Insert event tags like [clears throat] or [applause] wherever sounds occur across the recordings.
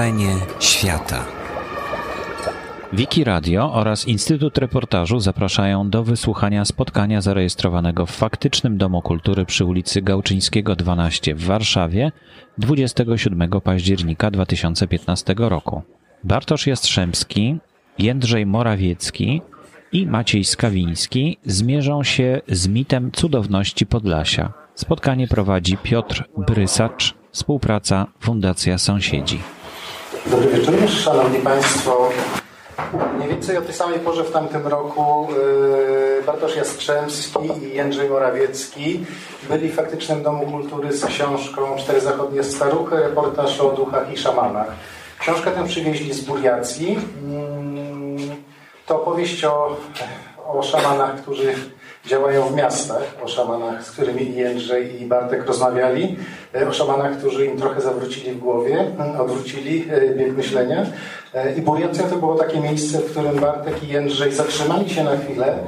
Wrażenie świata. Wiki Radio oraz Instytut Reportażu zapraszają do wysłuchania spotkania zarejestrowanego w faktycznym Domu Kultury przy ulicy Gałczyńskiego 12 w Warszawie 27 października 2015 roku. Bartosz Jastrzębski, Jędrzej Morawiecki i Maciej Skawiński zmierzą się z mitem cudowności Podlasia. Spotkanie prowadzi Piotr Brysacz, współpraca Fundacja Sąsiedzi. Dobry wieczór, Szanowni Państwo. Mniej więcej o tej samej porze w tamtym roku yy, Bartosz Jastrzębski i Jędrzej Morawiecki byli w faktycznym Domu Kultury z książką Cztery Zachodnie Staruchy, reportaż o duchach i szamanach. Książkę tę przywieźli z Buriacji. Yy, to opowieść o, o szamanach, którzy działają w miastach, o szamanach, z którymi Jędrzej i Bartek rozmawiali, e, o szamanach, którzy im trochę zawrócili w głowie, odwrócili e, bieg myślenia. E, I Buriacja to było takie miejsce, w którym Bartek i Jędrzej zatrzymali się na chwilę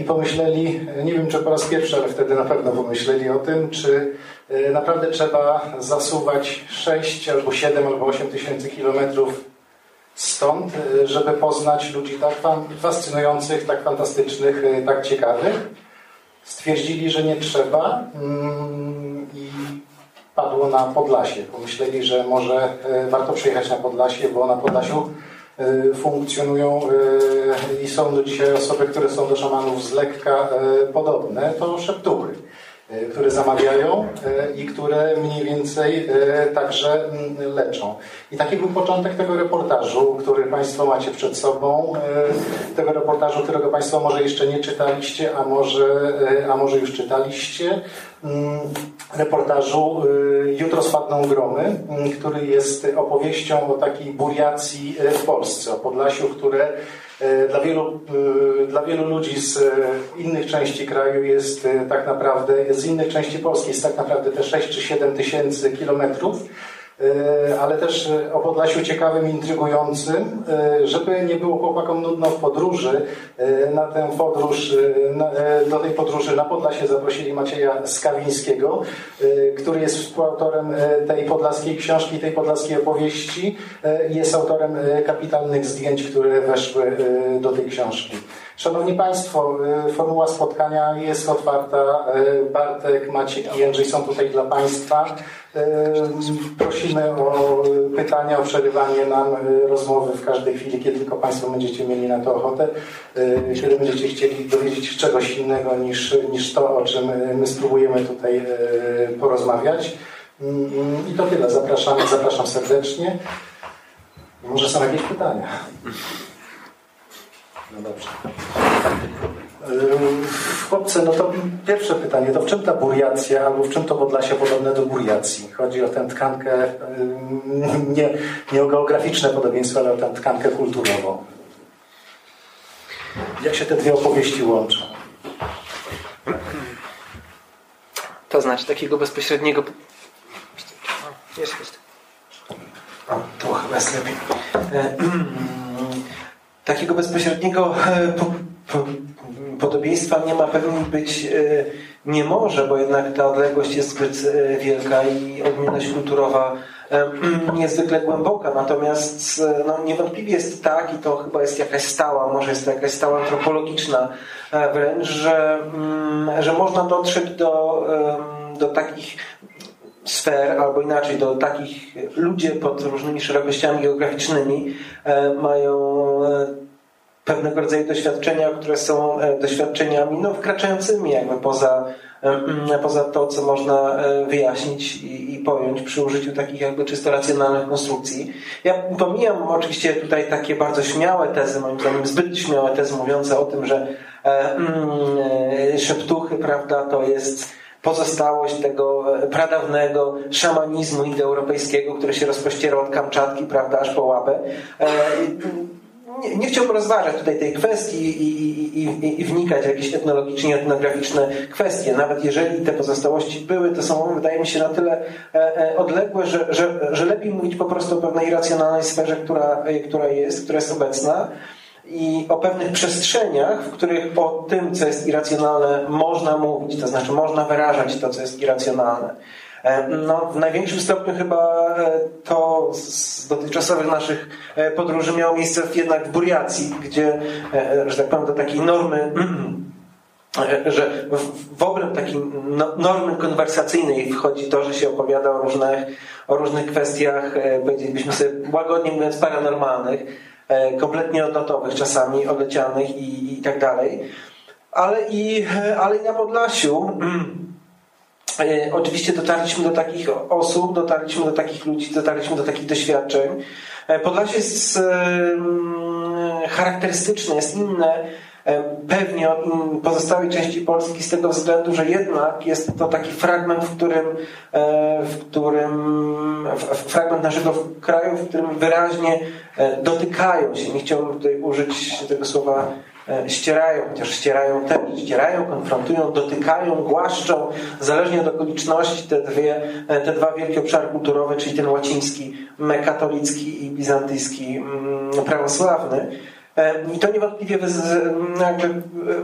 i pomyśleli, nie wiem czy po raz pierwszy, ale wtedy na pewno pomyśleli o tym, czy naprawdę trzeba zasuwać 6 albo 7 albo 8 tysięcy kilometrów stąd, y, żeby poznać ludzi tak fascynujących, tak fantastycznych, y, tak ciekawych. Stwierdzili, że nie trzeba mm, i padło na Podlasie. Pomyśleli, że może y, warto przyjechać na Podlasie, bo na Podlasiu funkcjonują i są do dzisiaj osoby, które są do szamanów z lekka podobne, to szeptuchy. E, które zamawiają e, i które mniej więcej e, także mm, leczą. I taki był początek tego reportażu, który Państwo macie przed sobą. Tego reportażu, którego Państwo może jeszcze nie czytaliście, a może, a może już czytaliście. Mm, reportażu Jutro spadną gromy, mm, który jest opowieścią o takiej buriacji w Polsce, o Podlasiu, które dla wielu, e, dla wielu ludzi z e, innych części kraju jest tak naprawdę, z innych części Polski jest tak naprawdę te 6 czy 7 tysięcy kilometrów. E, ale też e, o Podlasiu ciekawym, intrygującym, e, żeby nie było chłopakom nudno w podróży. Na tę podróż, do tej podróży na Podlasie zaprosili Macieja Skawińskiego, który jest współautorem tej podlaskiej książki, tej podlaskiej opowieści. Jest autorem kapitalnych zdjęć, które weszły do tej książki. Szanowni Państwo, formuła spotkania jest otwarta. Bartek, Maciek i Jędrzej są tutaj dla Państwa. Prosimy o pytania, o przerywanie nam rozmowy w każdej chwili, kiedy tylko Państwo będziecie mieli na to ochotę, kiedy będziecie chcieli dowiedzieć się czegoś innego niż, niż to, o czym my spróbujemy tutaj porozmawiać. I to tyle. Zapraszam, zapraszam serdecznie. Może są jakieś pytania? No dobrze. Chłopcy, no to pierwsze pytanie, to w czym ta buriacja, albo w czym to Podlasie podobne do buriacji? Chodzi o tę tkankę, nie, nie o geograficzne podobieństwo, ale o tę tkankę kulturową. Jak się te dwie opowieści łączą? To znaczy takiego bezpośredniego... Jest, jest. O, to chyba jest lepiej. Takiego bezpośredniego [laughs] e, podobieństwa nie ma pewnie być e, nie może, bo jednak ta odległość jest zbyt e, wielka i odmienność kulturowa [clears throat] niezwykle głęboka. Natomiast no, niewątpliwie jest tak, i to chyba jest jakaś stała, może jest to jakaś stała antropologiczna wręcz, że, mm, że można dotrzeć do, do takich sfer, albo inaczej, do takich ludzie pod różnymi szerokościami geograficznymi mają pewnego rodzaju doświadczenia, które są e, doświadczeniami no, wkraczającymi jakby poza, e, poza to, co można e, wyjaśnić i, i pojąć przy użyciu takich jakby czysto racjonalnych konstrukcji. Ja pomijam oczywiście tutaj takie bardzo śmiałe tezy, moim zdaniem zbyt śmiałe tezy mówiące o tym, że szeptuchy, prawda, to jest pozostałość tego pradawnego szamanizmu indoeuropejskiego, który się rozpościera od Kamczatki, prawda, aż po łapę nie, nie chciałbym rozważać tutaj tej kwestii i, i, i, i wnikać w jakieś etnologiczne, etnograficzne kwestie. Nawet jeżeli te pozostałości były, to są, wydaje mi się, na tyle e, e, odległe, że, że, że lepiej mówić po prostu o pewnej irracjonalnej sferze, która, e, która jest, która jest obecna i o pewnych przestrzeniach, w których o tym, co jest irracjonalne, można mówić, to znaczy można wyrażać to, co jest irracjonalne. No, w największym stopniu chyba to z dotychczasowych naszych podróży miało miejsce jednak w Buriacji, gdzie, że tak powiem, do takiej normy [clears throat] że w obręb takiej no, normy konwersacyjnej wchodzi to, że się opowiada o różnych, o różnych kwestiach, e, powiedzielibyśmy sobie łagodnie mówiąc, paranormalnych, e, kompletnie odlotowych czasami, odlecianych i, i tak dalej. Ale i, e, ale i na Podlasiu [clears throat] oczywiście dotarliśmy do takich osób, dotarliśmy do takich ludzi, dotarliśmy do takich doświadczeń. Podlasie jest charakterystyczne, jest inne E, pewnie od pozostałej części Polski z tego względu, że jednak jest to taki fragment, w którym, e, w którym fragment naszego kraju, w którym wyraźnie e, dotykają się. Nie chciałbym tutaj użyć tego słowa ścierają, chociaż ścierają też, ścierają, konfrontują, dotykają, głaszczą, zależnie od okoliczności te, dwie, te dwa wielkie obszary kulturowe, czyli ten łaciński, katolicki i bizantyjski, mm, prawosławny. E, I to niewątpliwie wyz,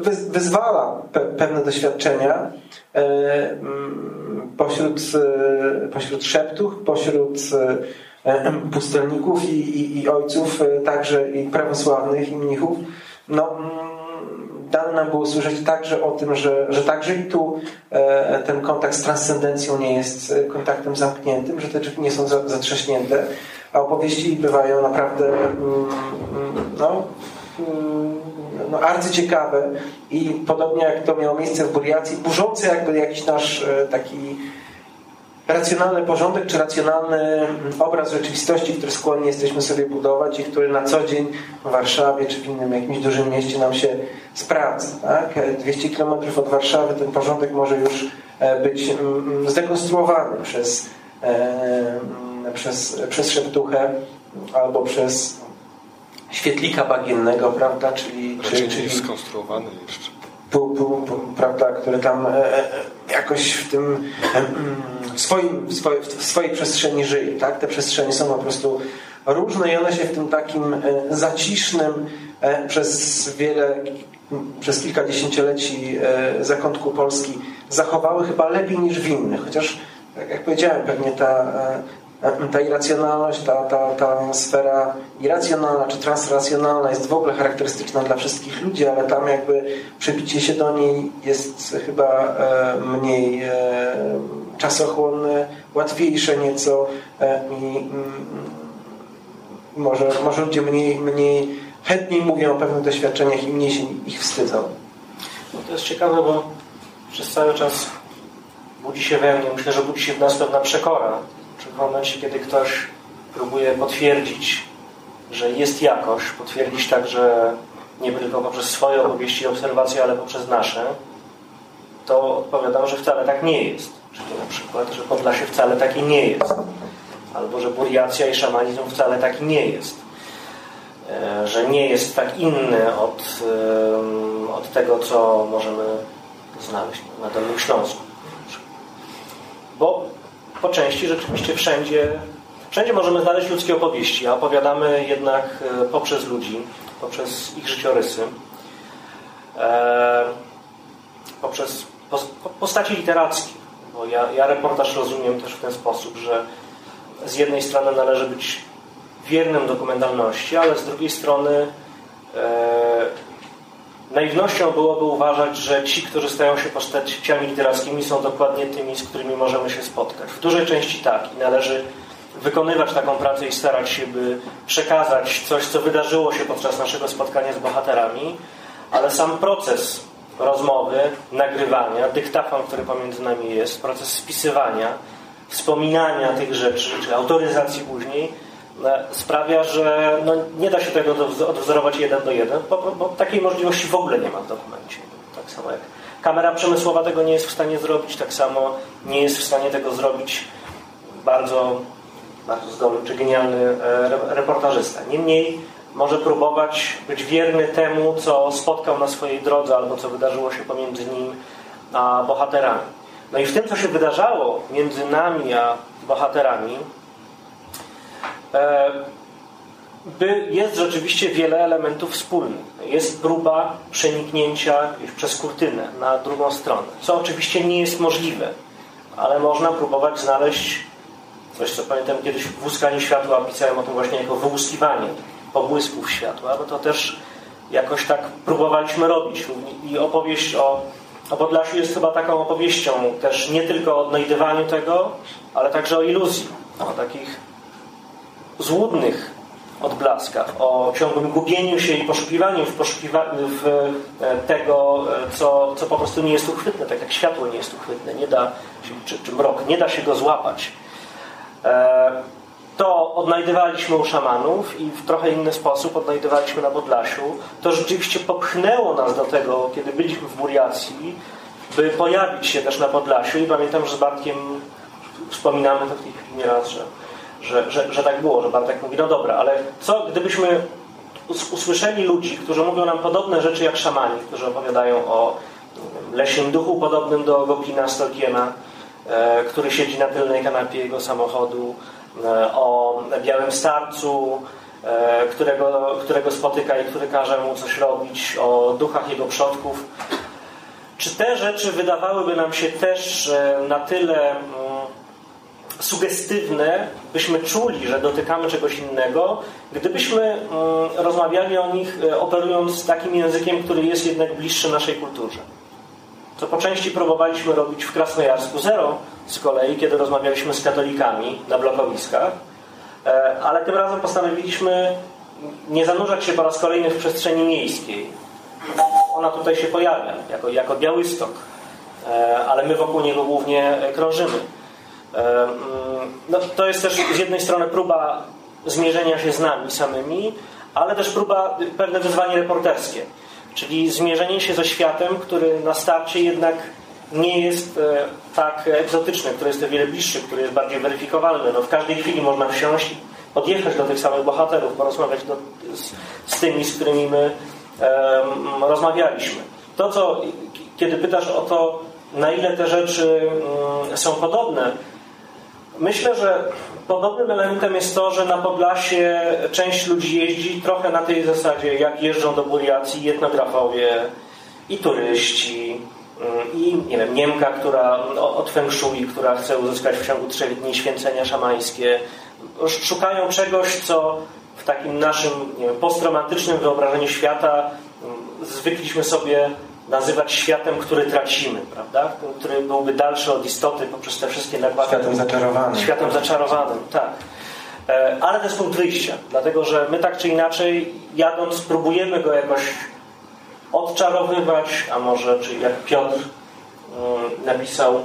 wyz, wyzwala pewne doświadczenia e, mm, pośród, e, pośród szeptów, pośród pustelników i, i, i ojców, także i prawosławnych, i mnichów. No, mm, dane nam było słyszeć także o tym, że, że także i tu ten kontakt z transcendencją nie jest kontaktem zamkniętym, że te drzwi nie są zatrzaśnięte, a opowieści bywają naprawdę mm, no, mm, no, arcyciekawe i podobnie jak to miało miejsce w Buriacji, burzące jakby jakiś nasz e, taki racjonalny porządek, czy racjonalny mm, obraz rzeczywistości, który skłonni jesteśmy sobie budować i który na co dzień w Warszawie czy w innym jakimś dużym mieście nam się sprawdza. Tak? 200 km od Warszawy ten porządek może już e, być zdekonstruowany przez e, przez, przez szeptuchę albo przez świetlika bagiennego, prawda? Czyli, czyli, czyli skonstruowany jeszcze. Pół, pół, pół, prawda, który tam e, e, jakoś w tym w, swoim, w, swojej, w swojej przestrzeni żyje. Tak? Te przestrzenie są po prostu różne i one się w tym takim e, zacisznym przez wiele, przez kilka dziesięcioleci zakątku Polski zachowały chyba lepiej niż w innych. Chociaż, tak jak powiedziałem, pewnie ta ta irracjonalność, ta, ta, ta sfera irracjonalna czy transracjonalna jest w ogóle charakterystyczna dla wszystkich ludzi, ale tam jakby przebicie się do niej jest chyba e, mniej e, czasochłonne, łatwiejsze nieco e, i mm, może, może ludzie mniej, mniej chętniej mówią o pewnych doświadczeniach i mniej się ich wstydzą. No to jest ciekawe, bo przez cały czas budzi się we mnie, myślę, że budzi się w nas pewna przekora w momencie, kiedy ktoś próbuje potwierdzić, że jest jakoś, potwierdzić także nie tylko poprzez swoje opowieści i obserwacje, ale poprzez nasze, to odpowiadam, że wcale tak nie jest. Czyli na przykład, że Podlasie wcale taki nie jest. Albo, że buriacja i szamanizm wcale taki nie jest. E, że nie jest tak inny od, od tego, co możemy znaleźć na Dolnym Śląsku. Bo po części rzeczywiście wszędzie, wszędzie możemy znaleźć ludzkie opowieści, a opowiadamy jednak e, poprzez ludzi, poprzez ich życiorysy, e, poprzez postaci literackie. Bo ja, ja reportaż rozumiem też w ten sposób, że z jednej strony należy być wiernym dokumentalności, ale z drugiej strony e, Naiwnością byłoby uważać, że ci, którzy stają się postaciami literackimi są dokładnie tymi, z którymi możemy się spotkać. W dużej części tak i należy wykonywać taką pracę i starać się, by przekazać coś, co wydarzyło się podczas naszego spotkania z bohaterami, ale sam proces rozmowy, nagrywania, dyktafon, który pomiędzy nami jest, proces spisywania, wspominania tych rzeczy, czy autoryzacji później, sprawia, że no, nie da się tego odwzorować jeden do jeden, bo, bo, takiej możliwości w ogóle nie ma w dokumencie. Tak samo jak kamera przemysłowa tego nie jest w stanie zrobić, tak samo nie jest w stanie tego zrobić bardzo, bardzo zdolny czy genialny e, reportażysta. Niemniej może próbować być wierny temu, co spotkał na swojej drodze albo co wydarzyło się pomiędzy nim a bohaterami. No i w tym, co się wydarzało między nami a bohaterami, E, by jest rzeczywiście wiele elementów wspólnych. Jest próba przeniknięcia przez kurtynę na drugą stronę, co oczywiście nie jest możliwe, ale można próbować znaleźć coś, co pamiętam kiedyś w łuskaniu światła pisałem o tym właśnie jako wyłuskiwanie pobłysków światła, bo to też jakoś tak próbowaliśmy robić. I opowieść o, o Podlasiu jest chyba taką opowieścią też nie tylko o odnajdywaniu tego, ale także o iluzji, o takich złudnych odblaskach, o ciągłym gubieniu się i poszukiwaniu w, poszukiwa w e, tego, e, co, co po prostu nie jest uchwytne, tak jak światło nie jest uchwytne, nie da czy, czy mrok, nie da się go złapać. E, to odnajdywaliśmy u szamanów i w trochę inny sposób odnajdywaliśmy na Podlasiu. To rzeczywiście popchnęło nas do tego, kiedy byliśmy w Buriacji, by pojawić się też na Podlasiu i pamiętam, że z Bartkiem wspominamy to w tej chwili nieraz, że, że, że, że tak było, że Bartek mówi, no dobra, ale co gdybyśmy usłyszeli ludzi, którzy mówią nam podobne rzeczy jak szamani, którzy opowiadają o leśnym duchu podobnym do Goblina z Tolkiena, e, który siedzi na tylnej kanapie jego samochodu, E, o białym starcu, e, którego, którego spotyka i który każe mu coś robić, o duchach jego przodków. Czy te rzeczy wydawałyby nam się też na tyle mm, sugestywne, byśmy czuli, że dotykamy czegoś innego, gdybyśmy mm, rozmawiali o nich operując takim językiem, który jest jednak bliższy naszej kulturze co po części próbowaliśmy robić w Krasnojarsku Zero z kolei, kiedy rozmawialiśmy z katolikami na blokowiskach, e, ale tym razem postanowiliśmy nie zanurzać się po raz kolejny w przestrzeni miejskiej. Ona tutaj się pojawia jako, jako Białystok, e, ale my wokół niego głównie krążymy. No, to jest też z jednej strony próba zmierzenia się z nami samymi, ale też próba, pewne wyzwanie reporterskie. Czyli zmierzenie się ze światem, który na starcie jednak nie jest e, tak egzotyczny, który jest o wiele bliższy, który jest bardziej weryfikowalny. No, w każdej chwili można wsiąść i podjechać do tych samych bohaterów, porozmawiać do, z, z, tymi, z którymi my um, rozmawialiśmy. To, co, kiedy pytasz o to, na ile te rzeczy um, są podobne, myślę, że Podobnym elementem jest to, że na Podlasie część ludzi jeździ trochę na tej zasadzie, jak jeżdżą do Buriacji etnografowie i turyści, mm, i nie wiem, Niemka, która od Feng Shui, która chce uzyskać w ciągu trzech dni święcenia szamańskie. Szukają czegoś, co w takim naszym nie wiem, postromantycznym wyobrażeniu świata mm, zwykliśmy sobie nazywać światem, który tracimy, prawda? Który byłby dalszy od istoty poprzez te wszystkie nakłady. Światem zaczarowanym. Światem zaczarowanym, tak. E, ale to jest punkt wyjścia, dlatego że my tak czy inaczej, jadąc, próbujemy go jakoś odczarowywać, a może, czy jak Piotr mm, napisał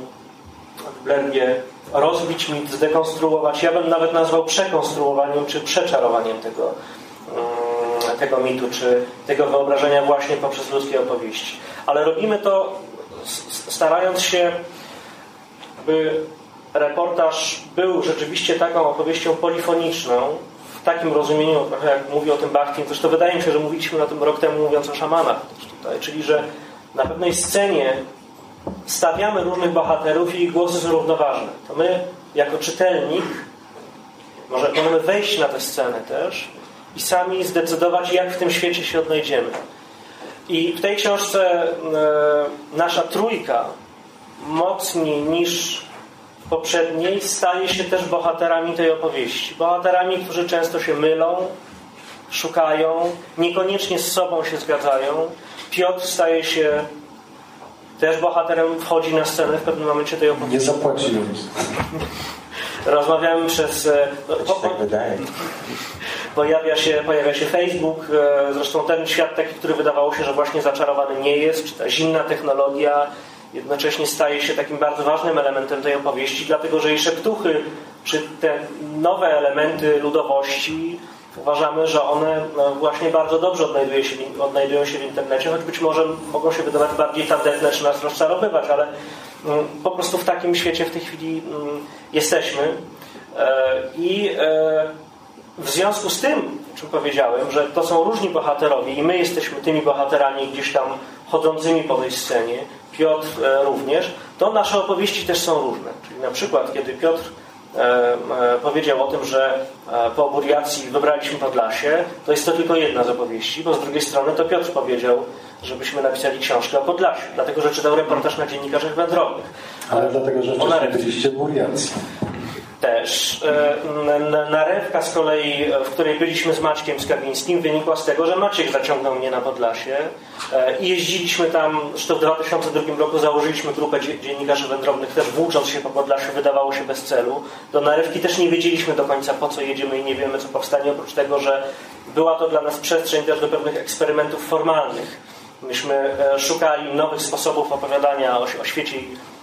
w Blergie, rozbić mit, zdekonstruować. Ja bym nawet nazwał przekonstruowaniem czy przeczarowaniem tego, mm, tego mitu, czy tego wyobrażenia właśnie poprzez ludzkie opowieści. Ale robimy to starając się, by reportaż był rzeczywiście taką opowieścią polifoniczną, w takim rozumieniu, trochę jak mówi o tym Bachtin, zresztą wydaje mi się, że mówiliśmy na tym rok temu mówiąc o szamanach tutaj, czyli że na pewnej scenie stawiamy różnych bohaterów i ich głosy są równoważne. To my, jako czytelnik, może możemy wejść na tę scenę też i sami zdecydować, jak w tym świecie się odnajdziemy. I w tej książce e, nasza trójka mocniej niż w poprzedniej staje się też bohaterami tej opowieści. Bohaterami, którzy często się mylą, szukają, niekoniecznie z sobą się zgadzają. Piotr staje się też bohaterem, wchodzi na scenę w pewnym momencie tej opowieści. Nie zapłacił. Rozmawiamy przez... E, no, tak wydaje pojawia się, pojawia się Facebook, e, zresztą ten świat taki, który wydawało się, że właśnie zaczarowany nie jest, czy ta zimna technologia jednocześnie staje się takim bardzo ważnym elementem tej opowieści, dlatego że i szeptuchy, czy te nowe elementy ludowości uważamy, że one no, właśnie bardzo dobrze odnajdują się, odnajdują się w internecie, choć być może mogą się wydawać bardziej tandetne, czy nas rozczarowywać, ale mm, po prostu w takim świecie w tej chwili mm, jesteśmy. E, I e, w związku z tym, o czym powiedziałem, że to są różni bohaterowie i my jesteśmy tymi bohaterami gdzieś tam chodzącymi po tej scenie, Piotr e, również, to nasze opowieści też są różne. Czyli na przykład, kiedy Piotr powiedział o tym, że po Buriacji wybraliśmy Podlasie, to jest to tylko jedna z opowieści, bo z drugiej strony to Piotr powiedział, żebyśmy napisali książkę o Podlasiu, dlatego że czytał reportaż na dziennikarzach wędrownych. Ale dlatego, że wcześniej byliście Buriacji też. E, narewka z kolei, w której byliśmy z Maćkiem Skawińskim, wynikła z tego, że Maciek zaciągnął mnie na Podlasie e, i jeździliśmy tam, zresztą w 2002 roku założyliśmy grupę dziennikarzy wędrownych, też włócząc się po Podlasiu, wydawało się bez celu. Do narewki też nie wiedzieliśmy do końca po co jedziemy i nie wiemy co powstanie, oprócz tego, że była to dla nas przestrzeń też do pewnych eksperymentów formalnych. Myśmy e, szukali nowych sposobów opowiadania o, o świecie E,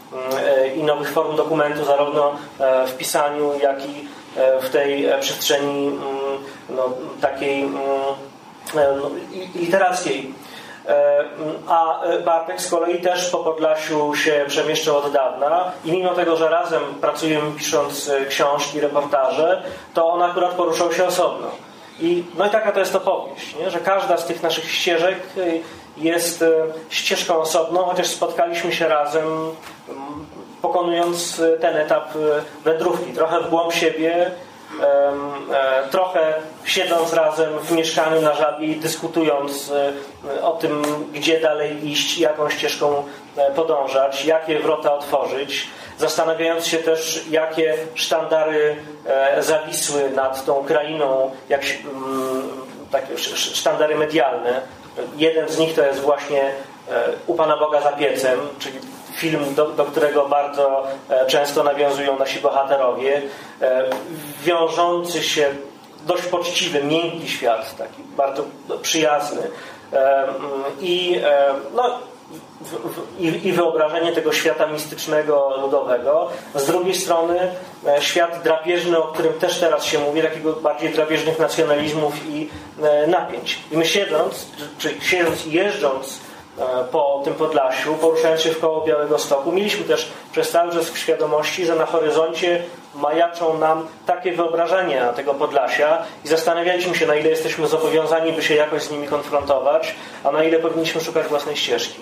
i nowych form dokumentu, zarówno e, w pisaniu, jak i e, w tej przestrzeni mm, no, takiej mm, no, literackiej. A Bartek z kolei też po Podlasiu się przemieszczał od dawna i mimo tego, że razem pracujemy pisząc książki, reportaże, to on akurat poruszał się osobno. I, no i taka to jest opowieść, nie? że każda z tych naszych ścieżek jest e, ścieżką osobną, chociaż spotkaliśmy się razem, pokonując e, ten etap e, wędrówki. Trochę w głąb siebie, trochę siedząc razem w mieszkaniu na żabie dyskutując o tym, gdzie dalej iść, jaką ścieżką podążać, jakie wrota otworzyć, zastanawiając się też, jakie sztandary zawisły nad tą krainą, jak takie sztandary medialne, Jeden z nich to jest właśnie e, U Pana Boga za piecem, czyli film, do, do, którego bardzo e, często nawiązują nasi bohaterowie, e, wiążący się dość poczciwy, miękki świat, taki bardzo przyjazny. I no, i, wyobrażenie tego świata mistycznego, ludowego. Z drugiej strony e, świat drapieżny, o którym też teraz się mówi, takiego bardziej drapieżnych nacjonalizmów i e, napięć. I my siedząc, czy siedząc i jeżdżąc e, po tym Podlasiu, poruszając się w koło Białego Stoku, mieliśmy też przez cały czas w świadomości, że na horyzoncie majaczą nam takie wyobrażenia tego Podlasia i zastanawialiśmy się, na ile jesteśmy zobowiązani, by się jakoś z nimi konfrontować, a na ile powinniśmy szukać własnej ścieżki.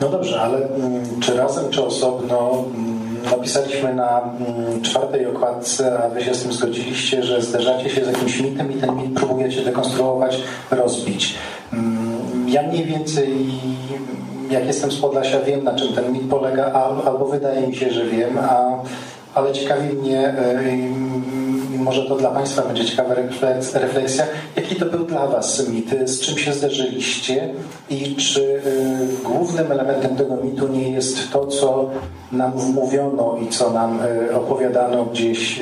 No dobrze, ale mm, czy razem, czy osobno mm, napisaliśmy na mm, czwartej okładce, a wy się z tym zgodziliście, że zderzacie się z jakimś mitem i ten mit próbujecie dekonstruować, rozbić. Ja mniej więcej jak jestem z Podlasia wiem na czym ten mit polega, albo wydaje mi się, że wiem, a, ale ciekawi mnie e, może to dla Państwa będzie ciekawa refleksja, jaki to był dla Was mit, z czym się zderzyliście? I czy y, głównym elementem tego mitu nie jest to, co nam wmówiono i co nam y, opowiadano gdzieś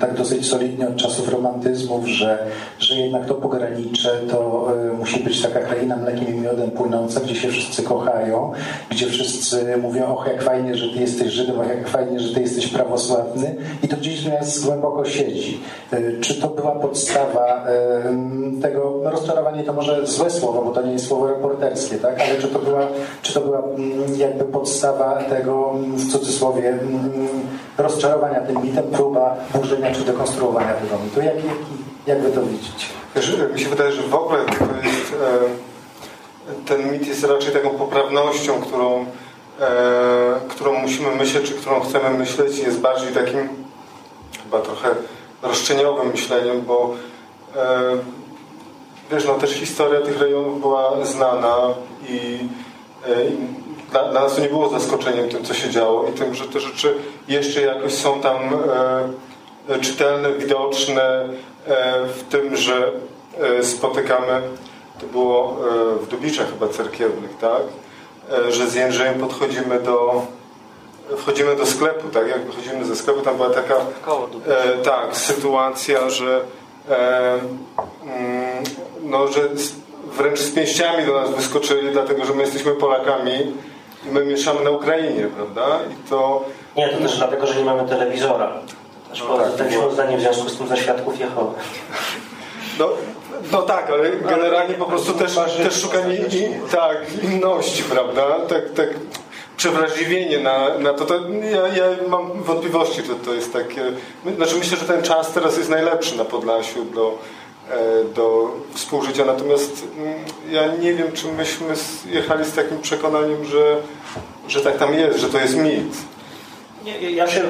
tak dosyć solidnie od czasów romantyzmów, że, że jednak to pogranicze to musi być taka kraina mlekiem i miodem płynąca, gdzie się wszyscy kochają, gdzie wszyscy mówią, och jak fajnie, że Ty jesteś Żydem, och jak fajnie, że Ty jesteś prawosławny i to gdzieś w nas głęboko siedzi. E, czy to była podstawa e, tego, no rozczarowanie to może złe słowo, bo to nie jest słowo reporterskie, tak? ale czy to była, czy to była mm, jakby podstawa tego, w cudzysłowie, mm, rozczarowania tym mitem, próba burzenia czy dekonstruowania tego mitu? Jak, jak, jak wy to widzicie? Mi się wydaje, że w ogóle to jest, e, ten mit jest raczej taką poprawnością, którą, którą musimy myśleć, czy którą chcemy myśleć, jest bardziej takim chyba trochę roszczeniowym myśleniem, bo e, wiesz, no też historia tych rejonów była znana i, e, i dla, dla, nas to nie było zaskoczeniem tym, co się działo i tym, że te rzeczy jeszcze jakoś są tam e, czytelne, widoczne e, w tym, że e, spotykamy, to było e, w Dubiczach chyba cerkiewnych, tak? że z Jędrzejem podchodzimy do wchodzimy do sklepu, tak jak wychodzimy ze sklepu, tam była taka e, tak, sytuacja, że e, mm, no, że wręcz z pięściami do nas wyskoczyli, dlatego że my jesteśmy Polakami i my mieszamy na Ukrainie, prawda? I to... Nie, to też dlatego, że nie mamy telewizora. Też no, tak, tak było zdanie w związku z tym za świadków Jehowy. No, no tak, ale generalnie po prostu też, też szukanie i, tak, inności, prawda? Tak, tak przewrażliwienie na, na to. to ja, ja, mam wątpliwości, że to jest takie... Znaczy myślę, że ten czas teraz jest najlepszy na Podlasiu do, e, do współżycia, natomiast mm, ja nie wiem, czy myśmy jechali z takim przekonaniem, że, że tak tam jest, że to jest mit. Nie, ja się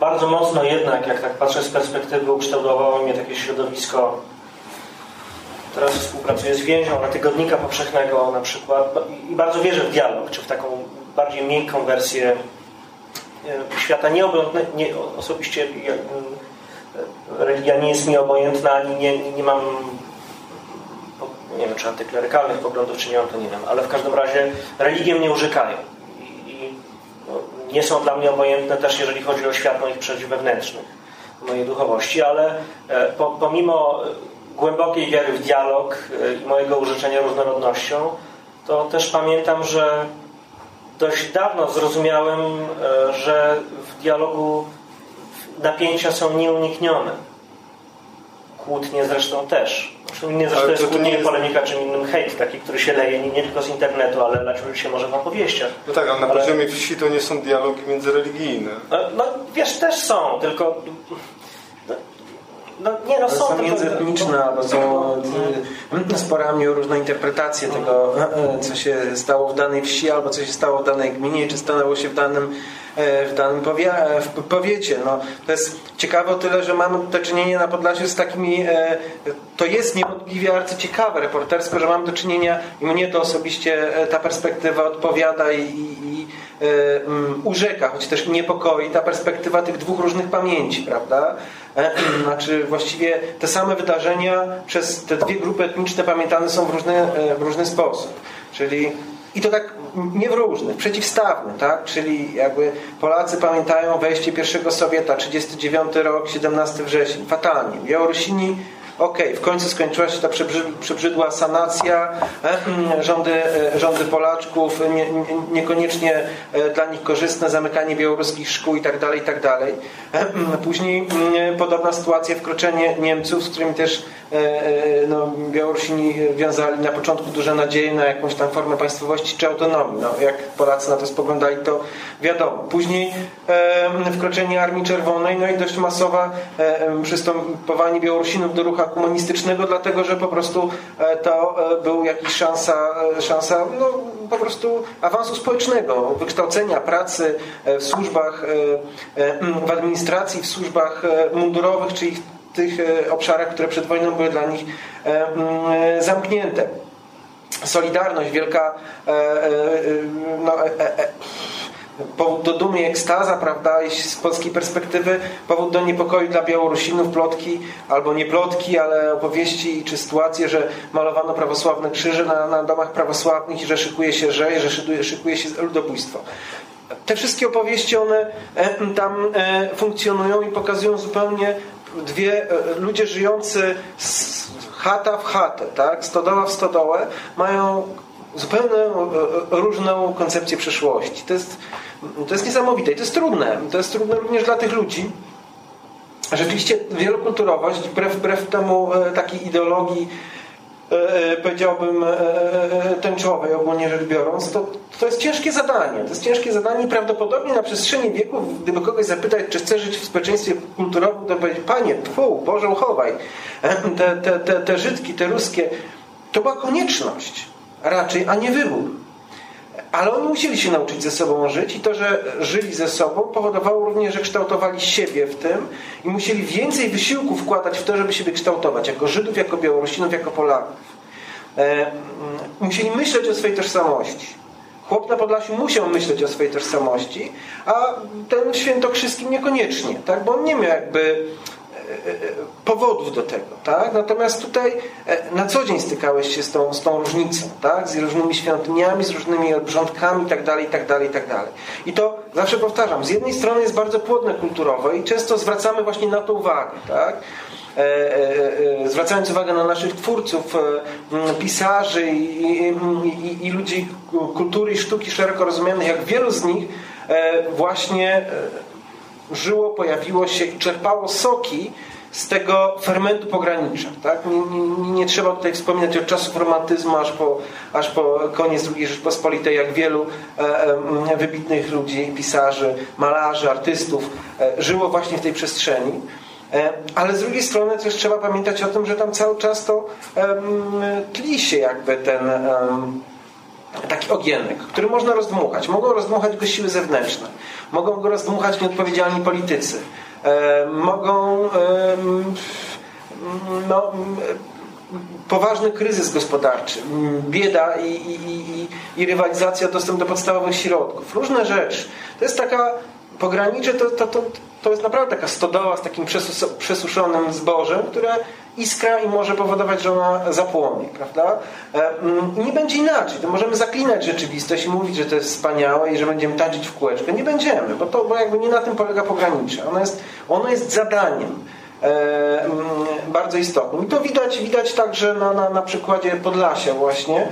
bardzo mocno jednak, jak tak patrzę z perspektywy, ukształtowało mnie takie środowisko. Teraz współpracuję z więzią na tygodnika powszechnego na przykład i bardzo wierzę w dialog, czy w taką bardziej miękką wersję e, świata. Nie, nie osobiście religia nie jest mi obojętna, ani nie, nie mam nie wiem, czy antyklerykalnych poglądów, czy nie mam, to nie wiem, ale w każdym razie religie mnie urzekają. Nie są dla mnie obojętne też, jeżeli chodzi o świat moich przeżyć wewnętrznych, mojej duchowości, ale e, po, pomimo głębokiej wiary w dialog e, i mojego użyczenia różnorodnością, to też pamiętam, że dość dawno zrozumiałem, e, że w dialogu napięcia są nieuniknione. Kłótnie zresztą też. Nie zresztą to jest kłótnie, jest... polemika, czym innym hejt, taki, który się leje nie, tylko z internetu, ale lać się może w opowieściach. No tak, ale na ale... poziomie wsi to nie są dialogi międzyreligijne. No, no wiesz, też są, tylko no, nie, no, są, są międzyetniczne albo są sporami o różne interpretacje tego, e, co się stało w danej wsi, albo co się stało w danej gminie, czy stanęło się w danym E, w danym powie, e, w powiecie. No, to jest ciekawe o tyle, że mamy do czynienia na Podlasiu z takimi to jest niewątpliwie ciekawe reportersko, że mamy do czynienia i mnie to osobiście ta perspektywa odpowiada i, i, urzeka, choć też niepokoi ta perspektywa tych dwóch różnych pamięci, prawda? [clears throat] Znaczy właściwie te same wydarzenia przez te dwie grupy etniczne pamiętane są w różny, w różny sposób. Czyli i to tak nie w różnych, przeciwstawny, tak? Czyli jakby Polacy pamiętają wejście pierwszego Sowieta, 39 rok, 17 września, fatalnie. Białorusini okej, okay, w końcu skończyła się ta przebrzydła sanacja, e, [clears throat] rządy, e, rządy Polaczków, nie, niekoniecznie e, dla nich korzystne, zamykanie białoruskich szkół i tak dalej, i tak. Później podobna sytuacja, wkroczenie Niemców, z którymi też no, Białorusini wiązali na początku duże nadzieje na jakąś tam formę państwowości czy autonomii. No, jak Polacy na to spoglądali, to wiadomo. Później wkroczenie Armii Czerwonej, no i dość masowa przystępowanie Białorusinów do ruchu komunistycznego, dlatego że po prostu e, to e, był jakiś szansa, e, szansa no, po prostu awansu społecznego, wykształcenia, pracy w służbach, w administracji, w służbach mundurowych, czyli w tych obszarach, które przed wojną były dla nich zamknięte. Solidarność, wielka no, powód do dumy i ekstaza, prawda, z polskiej perspektywy, powód do niepokoju dla Białorusinów, plotki, albo nie plotki, ale opowieści czy sytuacje, że malowano prawosławne krzyże na, na domach prawosławnych i że szykuje się że, że szykuje, się ludobójstwo. Te wszystkie opowieści, one e, tam e, funkcjonują i pokazują zupełnie dwie, e, ludzie żyjący z chata w chatę, tak, stodoła w stodołę, mają zupełnie różną koncepcję przeszłości. To jest, to jest niesamowite i to jest trudne. To jest trudne również dla tych ludzi. Rzeczywiście wielokulturowość, wbrew, wbrew temu e, takiej ideologii e, e, powiedziałbym tęczowej ogólnie rzecz biorąc, to, to jest ciężkie zadanie. To jest ciężkie zadanie i prawdopodobnie na przestrzeni wieków, gdyby kogoś zapytać, czy chce żyć w społeczeństwie kulturowym, to powiedzieć, panie, tfu, Boże uchowaj. [laughs] Te, te, te, te Żydki, te ruskie, to była konieczność raczej, a nie wybór. Ale oni musieli się nauczyć ze sobą żyć i to, że żyli ze sobą powodowało również, że kształtowali siebie w tym i musieli więcej wysiłku wkładać w to, żeby siebie kształtować, jako Żydów, jako Białorusinów, jako Polaków. E, musieli myśleć o swojej tożsamości. Chłop na Podlasiu musiał myśleć o swojej tożsamości, a ten świętokrzyskim niekoniecznie, tak? bo on nie miał jakby powodów do tego. Tak? Natomiast tutaj e, na co dzień stykałeś się z tą, z tą różnicą, tak? z różnymi świątyniami, z różnymi obrządkami itd., itd., itd. I to zawsze powtarzam, z jednej strony jest bardzo płodne kulturowo i często zwracamy właśnie na to uwagę. Tak? E, e, zwracając uwagę na naszych twórców, pisarzy i, i, i, ludzi kultury i sztuki szeroko rozumianych, jak wielu z nich właśnie żyło, pojawiło się i czerpało soki z tego fermentu pogranicza. Tak? Nie, nie, nie, trzeba tutaj wspominać od czasów romantyzmu aż po, aż po koniec II Rzeczpospolitej, jak wielu e, e, wybitnych ludzi, pisarzy, malarzy, artystów e, żyło właśnie w tej przestrzeni. E, ale z drugiej strony też trzeba pamiętać o tym, że tam cały czas to tli się jakby ten taki ogienek, który można rozdmuchać. Mogą rozdmuchać go siły zewnętrzne, mogą go rozdmuchać nieodpowiedzialni politycy, e, mogą e, no, poważny kryzys gospodarczy, bieda i, i, i, i rywalizacja dostęp do podstawowych środków. Różne rzeczy. To jest taka pogranicze, to, to, to, to jest naprawdę taka stodoła z takim przesuszonym zbożem, które iskra i może powodować, że ona zapłonie, prawda? E, mm, nie będzie inaczej. To możemy zaklinać rzeczywistość i mówić, że to jest wspaniałe i że będziemy tańczyć w kółeczkę. Nie będziemy, bo to bo jakby nie na tym polega pogranicze. Ono jest, ono jest zadaniem e, mm, bardzo istotnym. I to widać, widać także na, na, na przykładzie Podlasia właśnie.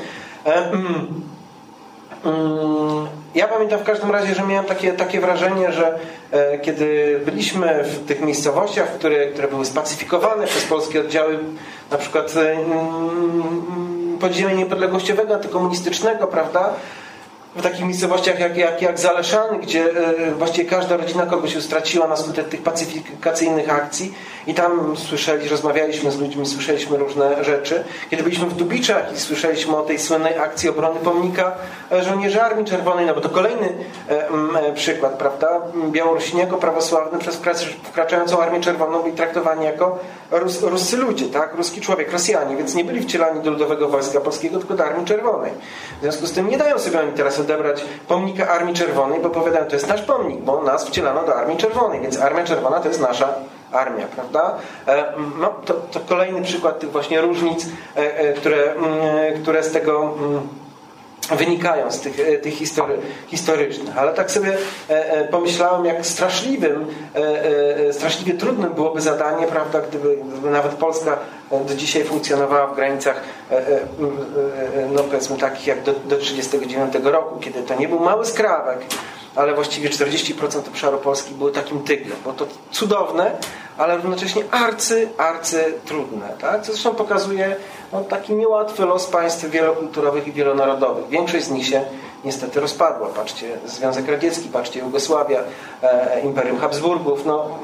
Mm, ja pamiętam w każdym razie, że miałem takie, takie wrażenie, że e, kiedy byliśmy w tych miejscowościach, które, które były spacyfikowane przez polskie oddziały, na przykład e, mm, podziemia niepodległościowego, antykomunistycznego, prawda? w takich miejscowościach jak, jak, jak Zaleszany, gdzie e, właściwie każda rodzina kogoś straciła na skutek tych pacyfikacyjnych akcji i tam słyszeli, rozmawialiśmy z ludźmi, słyszeliśmy różne rzeczy. Kiedy byliśmy w Dubiczach i słyszeliśmy o tej słynnej akcji obrony pomnika e, żołnierzy Armii Czerwonej, no bo to kolejny e, przykład, prawda? Białorusini jako prawosławny przez wkraczającą Armię Czerwoną i traktowani jako Rus, ruscy ludzie, tak? Ruski człowiek, Rosjanie, więc nie byli wcielani do Ludowego Wojska Polskiego, tylko do Armii Czerwonej. W związku z tym nie dają sobie oni teraz odebrać pomnika Armii Czerwonej, bo powiadają, to jest nasz pomnik, bo nas wcielano do Armii Czerwonej, więc Armia Czerwona to jest nasza armia, prawda? E, no, to, to kolejny przykład tych właśnie różnic, e, e, które, mm, które z tego mm, wynikają z tych, tych history, historycznych. Ale tak sobie pomyślałem, jak straszliwym, straszliwie trudnym byłoby zadanie, prawda, gdyby, gdyby nawet Polska do dzisiaj funkcjonowała w granicach no powiedzmy takich jak do, do 1939 roku, kiedy to nie był mały skrawek, ale właściwie 40% obszaru Polski było takim tyglem. Bo to cudowne, ale równocześnie arcy, arcy trudne. Tak? Co zresztą pokazuje no, taki niełatwy los państw wielokulturowych i wielonarodowych. Większość z nich się niestety rozpadła. Patrzcie Związek Radziecki, patrzcie Jugosławia, e, Imperium Habsburgów. No,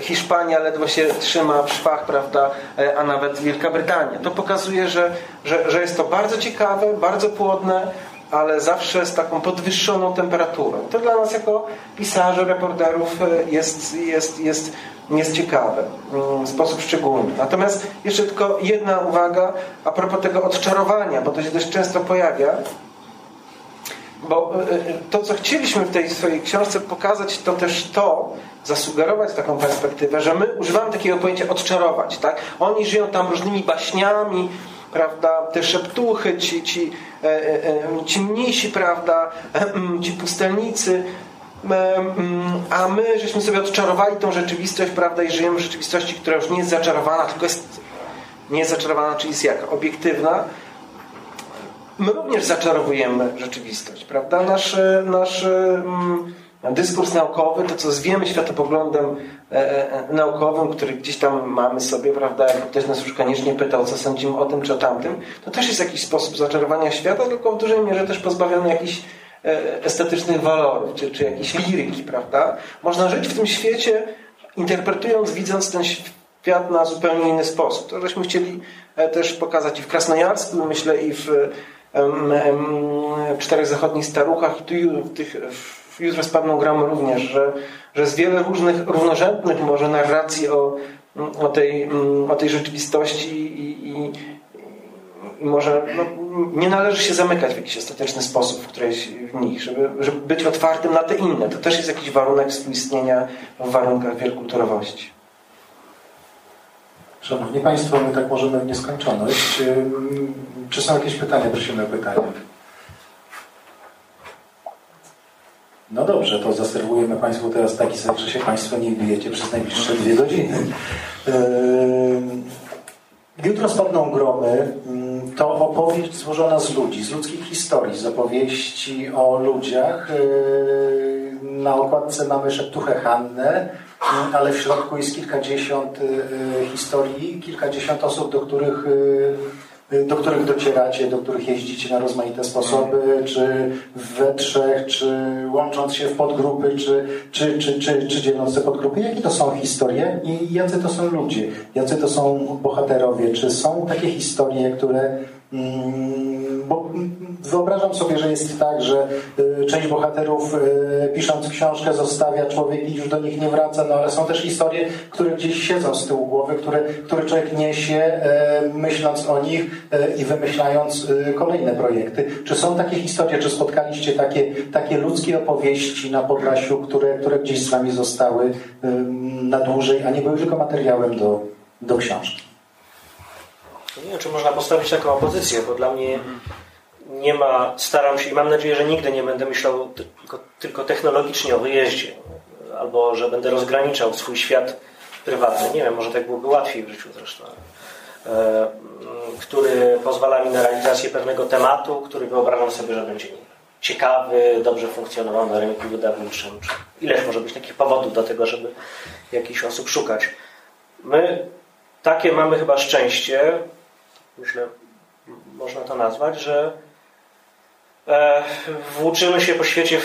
Hiszpania ledwo się trzyma w szwach, prawda, e, a nawet Wielka Brytania. To pokazuje, że, że, że jest to bardzo ciekawe, bardzo płodne, ale zawsze z taką podwyższoną temperaturą. To dla nas jako pisarzy, reporterów e, jest, jest, jest, jest ciekawe mm, w sposób szczególny. Natomiast jeszcze tylko jedna uwaga a propos tego odczarowania, bo to się dość często pojawia. Bo e, e, to, co chcieliśmy w tej swojej książce pokazać, to też to, zasugerować taką perspektywę, że my używamy takiego pojęcia odczarować. Tak? Oni żyją tam różnymi baśniami, prawda, te szeptuchy, ci, ci, e, e, e, ci mniejsi, prawda, ci pustelnicy, a my żeśmy sobie odczarowali tą rzeczywistość, prawda, i żyjemy w rzeczywistości, która już nie jest zaczarowana, tylko jest nie jest zaczarowana, czyli jest jaka? Obiektywna. My również zaczarowujemy rzeczywistość, prawda? Nasz, nasz dyskurs naukowy, to co zwiemy światopoglądem e, e, e, naukowym, który gdzieś tam mamy sobie, prawda, jak ktoś nas już koniecznie pytał, co sądzimy o tym czy o tamtym, to też jest jakiś sposób zaczarowania świata, tylko w dużej mierze też pozbawiony jakichś estetycznych walorów, czy, czy jakiejś liryki, prawda? Można żyć w tym świecie, interpretując, widząc ten świat na zupełnie inny sposób. To żeśmy chcieli też pokazać i w Krasnojarsku, myślę, i w, w Czterech Zachodnich Staruchach, i tu w tych w jutro z Paną gramy również, że, że jest wiele różnych, równorzędnych może narracji o, o, tej, o tej rzeczywistości i, i, i może no, nie należy się zamykać w jakiś ostateczny sposób w którejś w nich, żeby, żeby być otwartym na te inne. To też jest jakiś warunek współistnienia w warunkach wielokulturowości. Szanowni Państwo, my tak możemy w nieskończoność. Czy są jakieś pytania? Prosimy o pytania. No dobrze, to zaserwujemy Państwu teraz taki ser, że się Państwo nie bijecie przez najbliższe dwie godziny. Yy, jutro spadną gromy. Yy, to opowieść złożona z ludzi, z ludzkich historii, z opowieści o ludziach. Yy, na okładce mamy szeptuchę Hannę, ale w środku jest kilkadziesiąt historii, kilkadziesiąt osób, do których do których docieracie, do których jeździcie na rozmaite sposoby, czy we trzech, czy łącząc się w podgrupy, czy, czy, czy, czy, czy dzieląc te podgrupy. Jakie to są historie i jacy to są ludzie? Jacy to są bohaterowie? Czy są takie historie, które bo wyobrażam sobie, że jest tak, że y, część bohaterów y, pisząc książkę zostawia człowiek i już do nich nie wraca, no ale są też historie, które gdzieś siedzą z tyłu głowy, które, które człowiek niesie y, myśląc o nich i wymyślając kolejne projekty. Czy są takie historie, czy spotkaliście takie, takie ludzkie opowieści na Podlasiu, które, które gdzieś z Wami zostały na dłużej, a nie były tylko materiałem do, do książki? Nie wiem, czy można postawić taką opozycję, bo dla mnie nie ma, staram się i mam nadzieję, że nigdy nie będę myślał tylko, tylko technologicznie o wyjeździe, albo że będę rozgraniczał swój świat prywatny. Nie wiem, może tak byłoby łatwiej w życiu zresztą. E, który pozwala mi na realizację pewnego tematu, który wyobrażam sobie, że będzie ciekawy, dobrze funkcjonował na rynku wydawniczym. Ileż może być takich powodów do tego, żeby jakichś osób szukać. My takie mamy chyba szczęście, myślę, można to nazwać, że e, włóczymy się po świecie,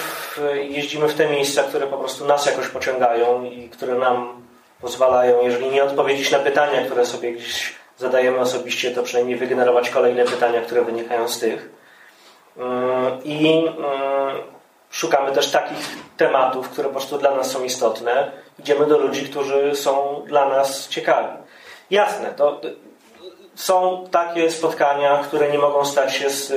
jeździmy w te miejsca, które po prostu nas jakoś pociągają i które nam pozwalają, jeżeli nie odpowiedzieć na pytania, które sobie gdzieś zadajemy osobiście, to przynajmniej wygenerować kolejne pytania, które wynikają z tych. Mm, I mm, szukamy też takich tematów, które po prostu dla nas są istotne. Idziemy do ludzi, którzy są dla nas ciekawi. Jasne, to są takie spotkania, które nie mogą stać się, z,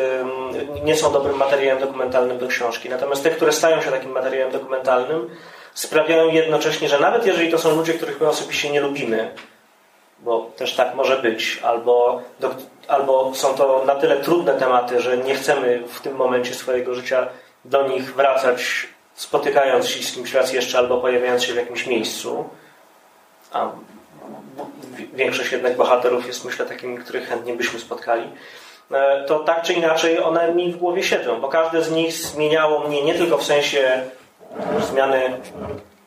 nie są dobrym materiałem dokumentalnym do książki. Natomiast te, które stają się takim materiałem dokumentalnym, sprawiają jednocześnie, że nawet jeżeli to są ludzie, których my osobiście nie lubimy, bo też tak może być, albo, do, albo są to na tyle trudne tematy, że nie chcemy w tym momencie swojego życia do nich wracać, spotykając się z kimś raz jeszcze, albo pojawiając się w jakimś miejscu, a większość jednak bohaterów jest myślę takimi, których chętnie byśmy spotkali, e, to tak czy inaczej one mi w głowie siedzą, bo każde z nich zmieniało mnie nie tylko w sensie zmiany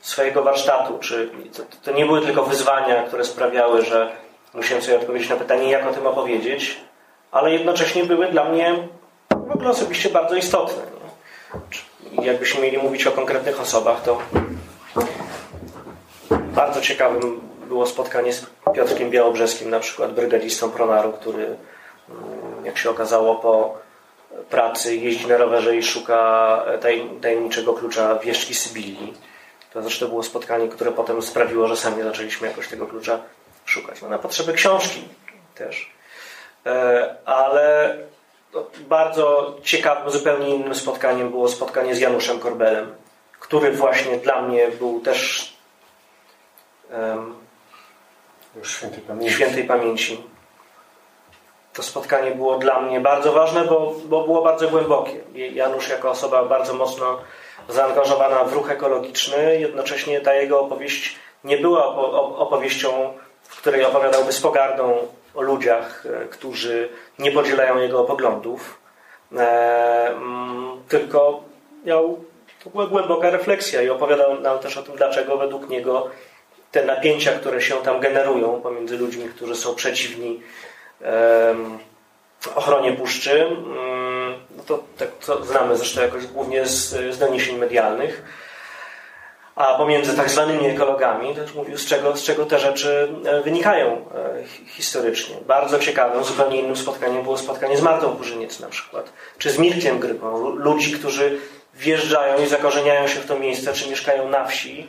swojego warsztatu, czy to, to nie były tylko wyzwania, które sprawiały, że musiałem sobie odpowiedzieć na pytanie, jak o tym opowiedzieć, ale jednocześnie były dla mnie w ogóle osobiście bardzo istotne. Jakbyśmy mieli mówić o konkretnych osobach, to bardzo ciekawym było spotkanie z Piotrkiem Białobrzeskim, na przykład brygadzistą Pronaru, który, mm, jak się okazało, po pracy jeździ na rowerze i szuka tajemniczego klucza wieszczki Sybilii. To zresztą było spotkanie, które potem sprawiło, że sami zaczęliśmy jakoś tego klucza szukać. No, na potrzeby książki też. E, ale bardzo ciekawym, zupełnie innym spotkaniem było spotkanie z Januszem Korbelem, który właśnie dla mnie był też świętej pamięci. świętej pamięci. To spotkanie było dla mnie bardzo ważne, bo, bo było bardzo głębokie. Janusz jako osoba bardzo mocno zaangażowana w ruch ekologiczny, jednocześnie ta jego opowieść nie była opowieścią, w której opowiadałby z pogardą o ludziach, e, którzy nie podzielają jego poglądów, e, mm, tylko miał, to była głęboka refleksja i opowiadał nam też o tym, dlaczego według niego te napięcia, które się tam generują pomiędzy ludźmi, którzy są przeciwni ochronie puszczy, mm, no to tak to znamy zresztą jakoś głównie z, z doniesień medialnych, a pomiędzy tak zwanymi ekologami, też mówił, z czego, z czego te rzeczy e, wynikają e, historycznie. Bardzo ciekawym, zupełnie innym spotkaniem było spotkanie z Martą Kurzyniec na przykład, czy z Mirkiem Grypą, ludzi, którzy wjeżdżają i zakorzeniają się w to miejsce, czy mieszkają na wsi,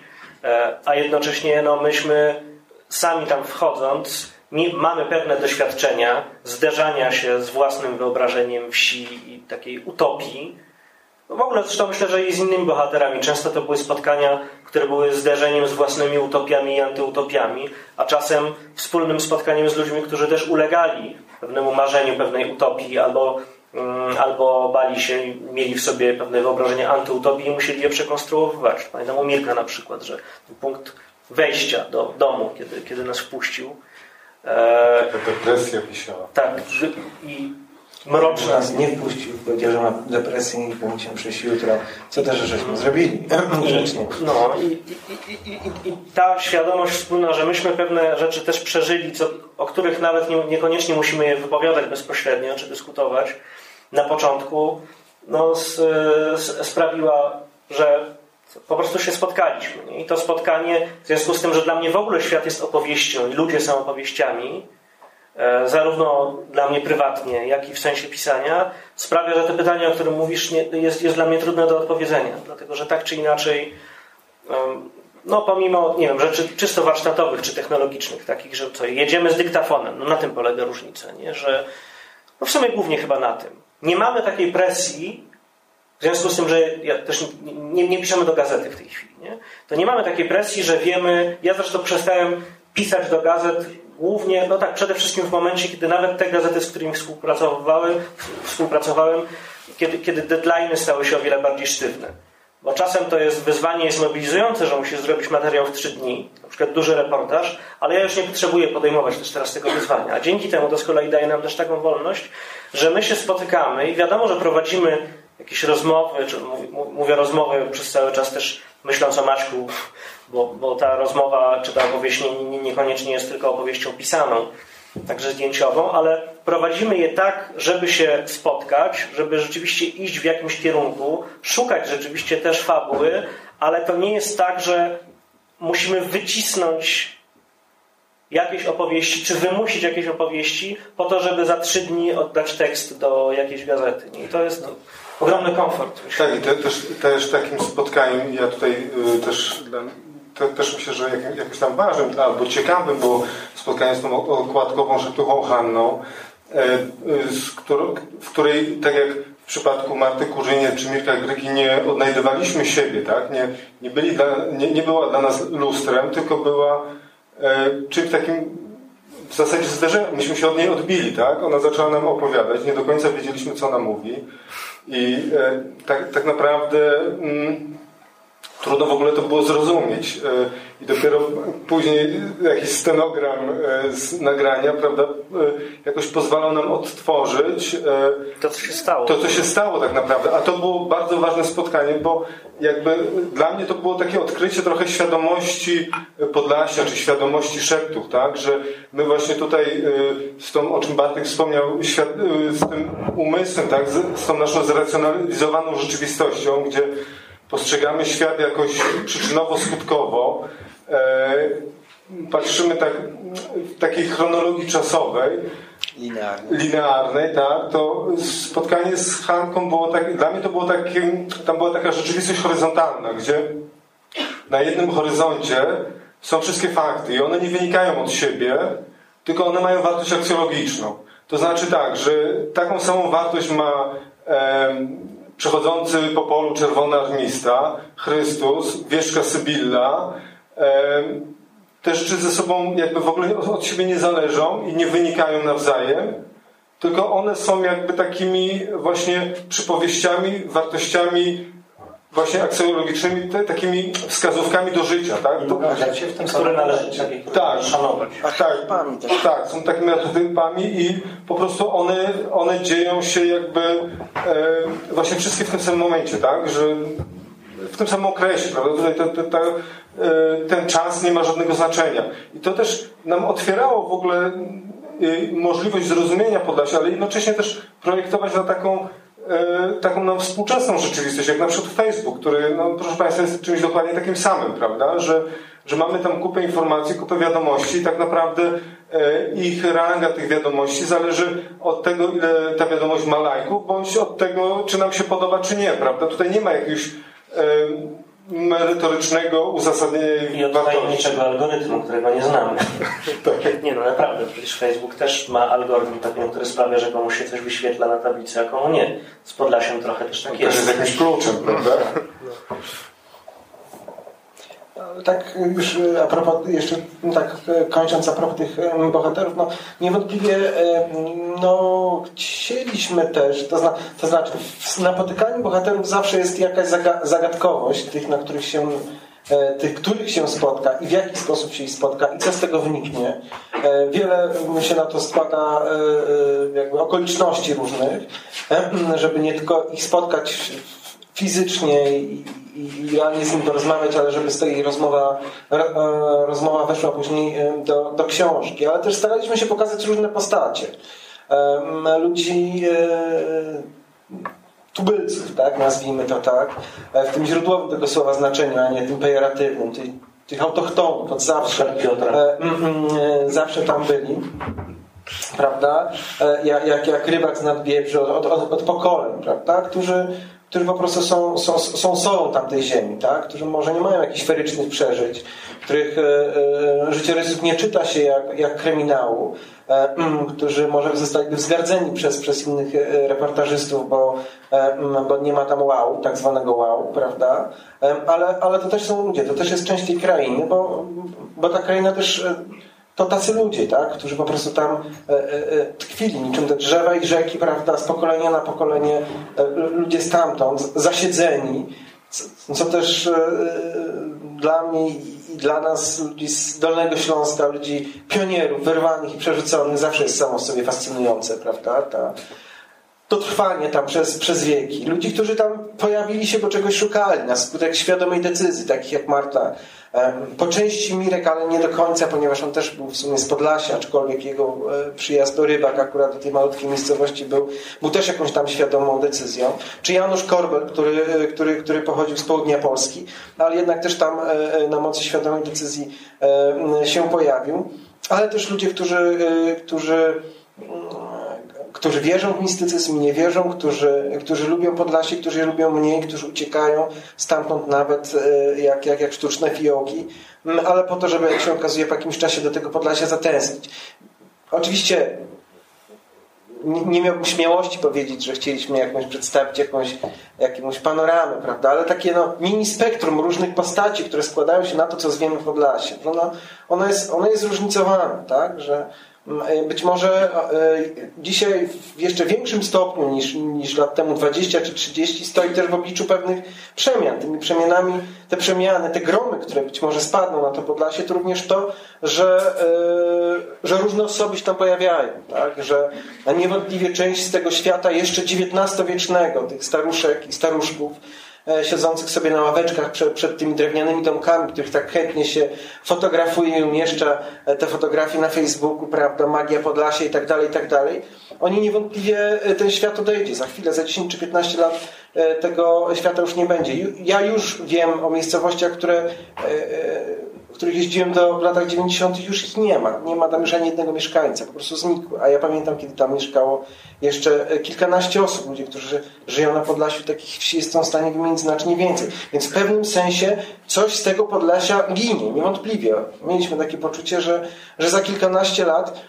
a jednocześnie no, myśmy sami tam wchodząc mamy pewne doświadczenia zderzania się z własnym wyobrażeniem wsi i takiej utopii. No w ogóle zresztą myślę, że i z innymi bohaterami. Często to były spotkania, które były zderzeniem z własnymi utopiami i antyutopiami, a czasem wspólnym spotkaniem z ludźmi, którzy też ulegali pewnemu marzeniu pewnej utopii albo albo bali się, mieli w sobie pewne wyobrażenie antyutopii i musieli je przekonstruowywać. Pamiętam u Mirka na przykład, że punkt wejścia do domu, kiedy, kiedy nas wpuścił. E, Taka depresja wisiała. Tak. I mroczna. Nas nie wpuścił, powiedział, że ma depresję i będzie przyjść jutro. Co też żeśmy zrobili? [clears throat] Grzecznie. No i, i, i, i, i ta świadomość wspólna, że myśmy pewne rzeczy też przeżyli, co, o których nawet nie, niekoniecznie musimy je wypowiadać bezpośrednio czy dyskutować, na początku no, sprawiła, że po prostu się spotkaliśmy. I to spotkanie, w związku z tym, że dla mnie w ogóle świat jest opowieścią i ludzie są opowieściami, e, zarówno dla mnie prywatnie, jak i w sensie pisania, sprawia, że te pytania, o którym mówisz, nie, jest, jest dla mnie trudne do odpowiedzenia. Dlatego, że tak czy inaczej, no pomimo, nie wiem, rzeczy czysto warsztatowych czy technologicznych, takich, że co, jedziemy z dyktafonem, no na tym polega różnica, nie? że no w sumie głównie chyba na tym. Nie mamy takiej presji, w związku z tym, że ja też nie, nie piszemy do gazety w tej chwili, nie? to nie mamy takiej presji, że wiemy, ja zresztą przestałem pisać do gazet głównie, no tak, przede wszystkim w momencie, kiedy nawet te gazety, z którymi współpracowałem, współpracowałem kiedy, kiedy deadlines stały się o wiele bardziej sztywne. Bo czasem to jest wyzwanie jest mobilizujące, że musisz zrobić materiał w trzy dni, na przykład duży reportaż, ale ja już nie potrzebuję podejmować też teraz tego wyzwania. A dzięki temu to z kolei daje nam też taką wolność, że my się spotykamy i wiadomo, że prowadzimy jakieś rozmowy, czy mówię rozmowy przez cały czas też myśląc o Maćku, bo, bo ta rozmowa czy ta opowieść nie, nie, niekoniecznie jest tylko opowieścią pisaną, także zdjęciową, ale prowadzimy je tak, żeby się spotkać, żeby rzeczywiście iść w jakimś kierunku, szukać rzeczywiście też fabuły, ale to nie jest tak, że musimy wycisnąć jakieś opowieści, czy wymusić jakieś opowieści po to, żeby za trzy dni oddać tekst do jakiejś gazety. I to jest ogromny komfort. Tak, i te, też, też takim spotkaniem, ja tutaj y, też te, też myślę, że jak, jakimś tam ważnym albo ciekawym było spotkanie z tą okładkową szeptuchą Hanną, e, e, w której, tak jak w przypadku Marty Kurzynie czy Mirka Gryki nie odnajdywaliśmy siebie, tak? Nie, nie, byli dla, nie, nie była dla nas lustrem, tylko była e, czymś takim w zasadzie zderzeniem. Myśmy się od niej odbili, tak? Ona zaczęła nam opowiadać, nie do końca wiedzieliśmy, co ona mówi. I tak, tak naprawdę mm, trudno w ogóle to było zrozumieć. E, I dopiero później jakiś stenogram e, z nagrania, prawda, e, jakoś pozwalał nam odtworzyć to, co się stało. To, co się stało tak naprawdę. A to było bardzo ważne spotkanie, bo jakby dla mnie to było takie odkrycie trochę świadomości Podlasia, czy świadomości szeptów, tak, że my właśnie tutaj z tą, o czym Bartek wspomniał, z tym umysłem, tak, z tą naszą zracjonalizowaną rzeczywistością, gdzie postrzegamy świat jakoś przyczynowo-skutkowo, e, patrzymy tak w takiej chronologii czasowej, linearnej, linearnej tak, to spotkanie z Hanką było tak, dla mnie to było takie, tam była taka rzeczywistość horyzontalna, gdzie na jednym horyzoncie są wszystkie fakty i one nie wynikają od siebie, tylko one mają wartość aksjologiczną. To znaczy tak, że taką samą wartość ma przechodzący po polu czerwony armista, Chrystus, wieszka Sybilla, te rzeczy ze sobą jakby w ogóle od siebie nie zależą i nie wynikają nawzajem, tylko one są jakby takimi właśnie przypowieściami, wartościami właśnie aksjologicznymi, te, takimi wskazówkami do życia, tak? To, się w tym które należy tak, szanować. Tak, tak, są takimi archetypami i po prostu one, one dzieją się jakby e, właśnie wszystkie w tym samym momencie, tak? Że w tym samym okresie, prawda? Tutaj te, te, te, ten czas nie ma żadnego znaczenia. I to też nam otwierało w ogóle e, możliwość zrozumienia Podlasia, ale jednocześnie też projektować na taką E, taką nam współczesną rzeczywistość, jak na przykład Facebook, który, no, proszę Państwa, jest czymś dokładnie takim samym, prawda? Że, że mamy tam kupę informacji, kupę wiadomości i tak naprawdę e, ich ranga tych wiadomości zależy od tego, ile ta wiadomość ma lajków, bądź od tego, czy nam się podoba, czy nie, prawda? Tutaj nie ma jakiegoś e, merytorycznego uzasadnienia I od tajemniczego algorytmu, którego nie znamy. [laughs] tak. Nie no, naprawdę, przecież Facebook też ma algorytm taki, który sprawia, że komuś się coś wyświetla na tablicy, a komu nie. Z Podlasiem trochę też tak no, jest. To jest jakimś kluczem, prawda? No [laughs] tak już e, a propos, jeszcze no tak e, kończąc a propos tych e, bohaterów, no niewątpliwie no chcieliśmy też, to, zna, to znaczy w napotykaniu bohaterów zawsze jest jakaś zagadkowość tych, na których się tych, których się spotka i w jaki sposób się ich spotka i co z tego wyniknie. Wiele się na to składa jakby okoliczności różnych, żeby nie tylko ich spotkać fizycznie i, i realnie z nim porozmawiać, ale żeby z tej rozmowa, e, rozmowa weszła później e, do, do książki. Ale też staraliśmy się pokazać różne postacie. Ludzi e, tubylców, tak, nazwijmy to tak, w tym źródłowym tego słowa znaczeniu, a nie tym pejoratywnym, tych, tych autochtonów od zawsze, zawsze tam byli. prawda? Jak, jak, jak rybak z nadbiebrzy od, od, od pokoleń, prawda? Którzy, którzy po prostu są, są, są solą tamtej ziemi, tak? którzy może nie mają jakichś ferycznych przeżyć, których e, e, życiorysów nie czyta się jak, jak kryminału, e, mm, którzy może zostali wzgardzeni przez, przez innych e, reportażystów, bo, e, mm, bo nie ma tam wow, tak zwanego wow, prawda? E, ale, ale to też są ludzie, to też jest część tej krainy, bo, bo ta kraina też to tacy ludzie, tak? którzy po prostu tam e, e, e, tkwili niczym te drzewa i rzeki, prawda, z pokolenia na pokolenie, ludzie stamtąd, zasiedzeni, co, co też dla mnie i dla nas, ludzi z Dolnego Śląska, ludzi pionierów, wyrwanych i przerzuconych, zawsze jest samo w sobie fascynujące, prawda? Ta, to trwanie tam przez, przez wieki. Ludzi, którzy tam pojawili się, bo czegoś szukali na skutek świadomej decyzji, takich jak Marta. Po części Mirek, ale nie do końca, ponieważ on też był w sumie z Podlasia, aczkolwiek jego e, przyjazd do Rybak akurat do tej malutkiej miejscowości był, był też jakąś tam świadomą decyzją. Czy Janusz Korbel, który, e, który, który pochodził z południa Polski, ale jednak też tam e, na mocy świadomej decyzji się pojawił. Ale też ludzie, którzy, którzy którzy wierzą w mistycyzm, nie wierzą, którzy, którzy lubią Podlasie, którzy lubią mniej, którzy uciekają stamtąd nawet e, jak, jak, jak sztuczne fiołki, m, ale po to, żeby, jak się okazuje, po jakimś czasie do tego Podlasia zatęsknić. Oczywiście nie, miałbym śmiałości powiedzieć, że chcieliśmy jakąś przedstawić jakąś, jakąś panoramę, prawda? Ale takie no, mini spektrum różnych postaci, które składają się na to, co zwiemy w Podlasie. Ono, ono, jest, ono jest zróżnicowane, tak? Że mm, być może e, dzisiaj w jeszcze większym stopniu niż, niż lat temu 20 czy 30 stoi też w obliczu pewnych przemian. Tymi przemianami, te przemiany, te gromy, które być może spadną na to Podlasie, to również to, że, e, że różne osoby się tam pojawiają. Tak? Że niewątpliwie część z tego świata jeszcze XIX-wiecznego, tych staruszek i staruszków, e, siedzących sobie na ławeczkach przed, przed tymi drewnianymi domkami, których tak chętnie się fotografuje i umieszcza e, te fotografie na Facebooku, prawda, magia Podlasie i tak dalej, i tak dalej. Oni niewątpliwie e, ten świat odejdzie. Za chwilę, za 10 czy 15 lat e, tego świata już nie będzie. Ja już wiem o miejscowościach, które e, e, których jeździłem do, latach 90. już ich nie ma. Nie ma tam już ani jednego mieszkańca, po prostu znikły. A ja pamiętam, kiedy tam mieszkało jeszcze e, kilkanaście osób, ludzie, którzy żyją na Podlasiu, takich wsi jestem w stanie wymienić znacznie więcej. Więc w pewnym sensie coś z tego Podlasia ginie, niewątpliwie. Mieliśmy takie poczucie, że, że za kilkanaście lat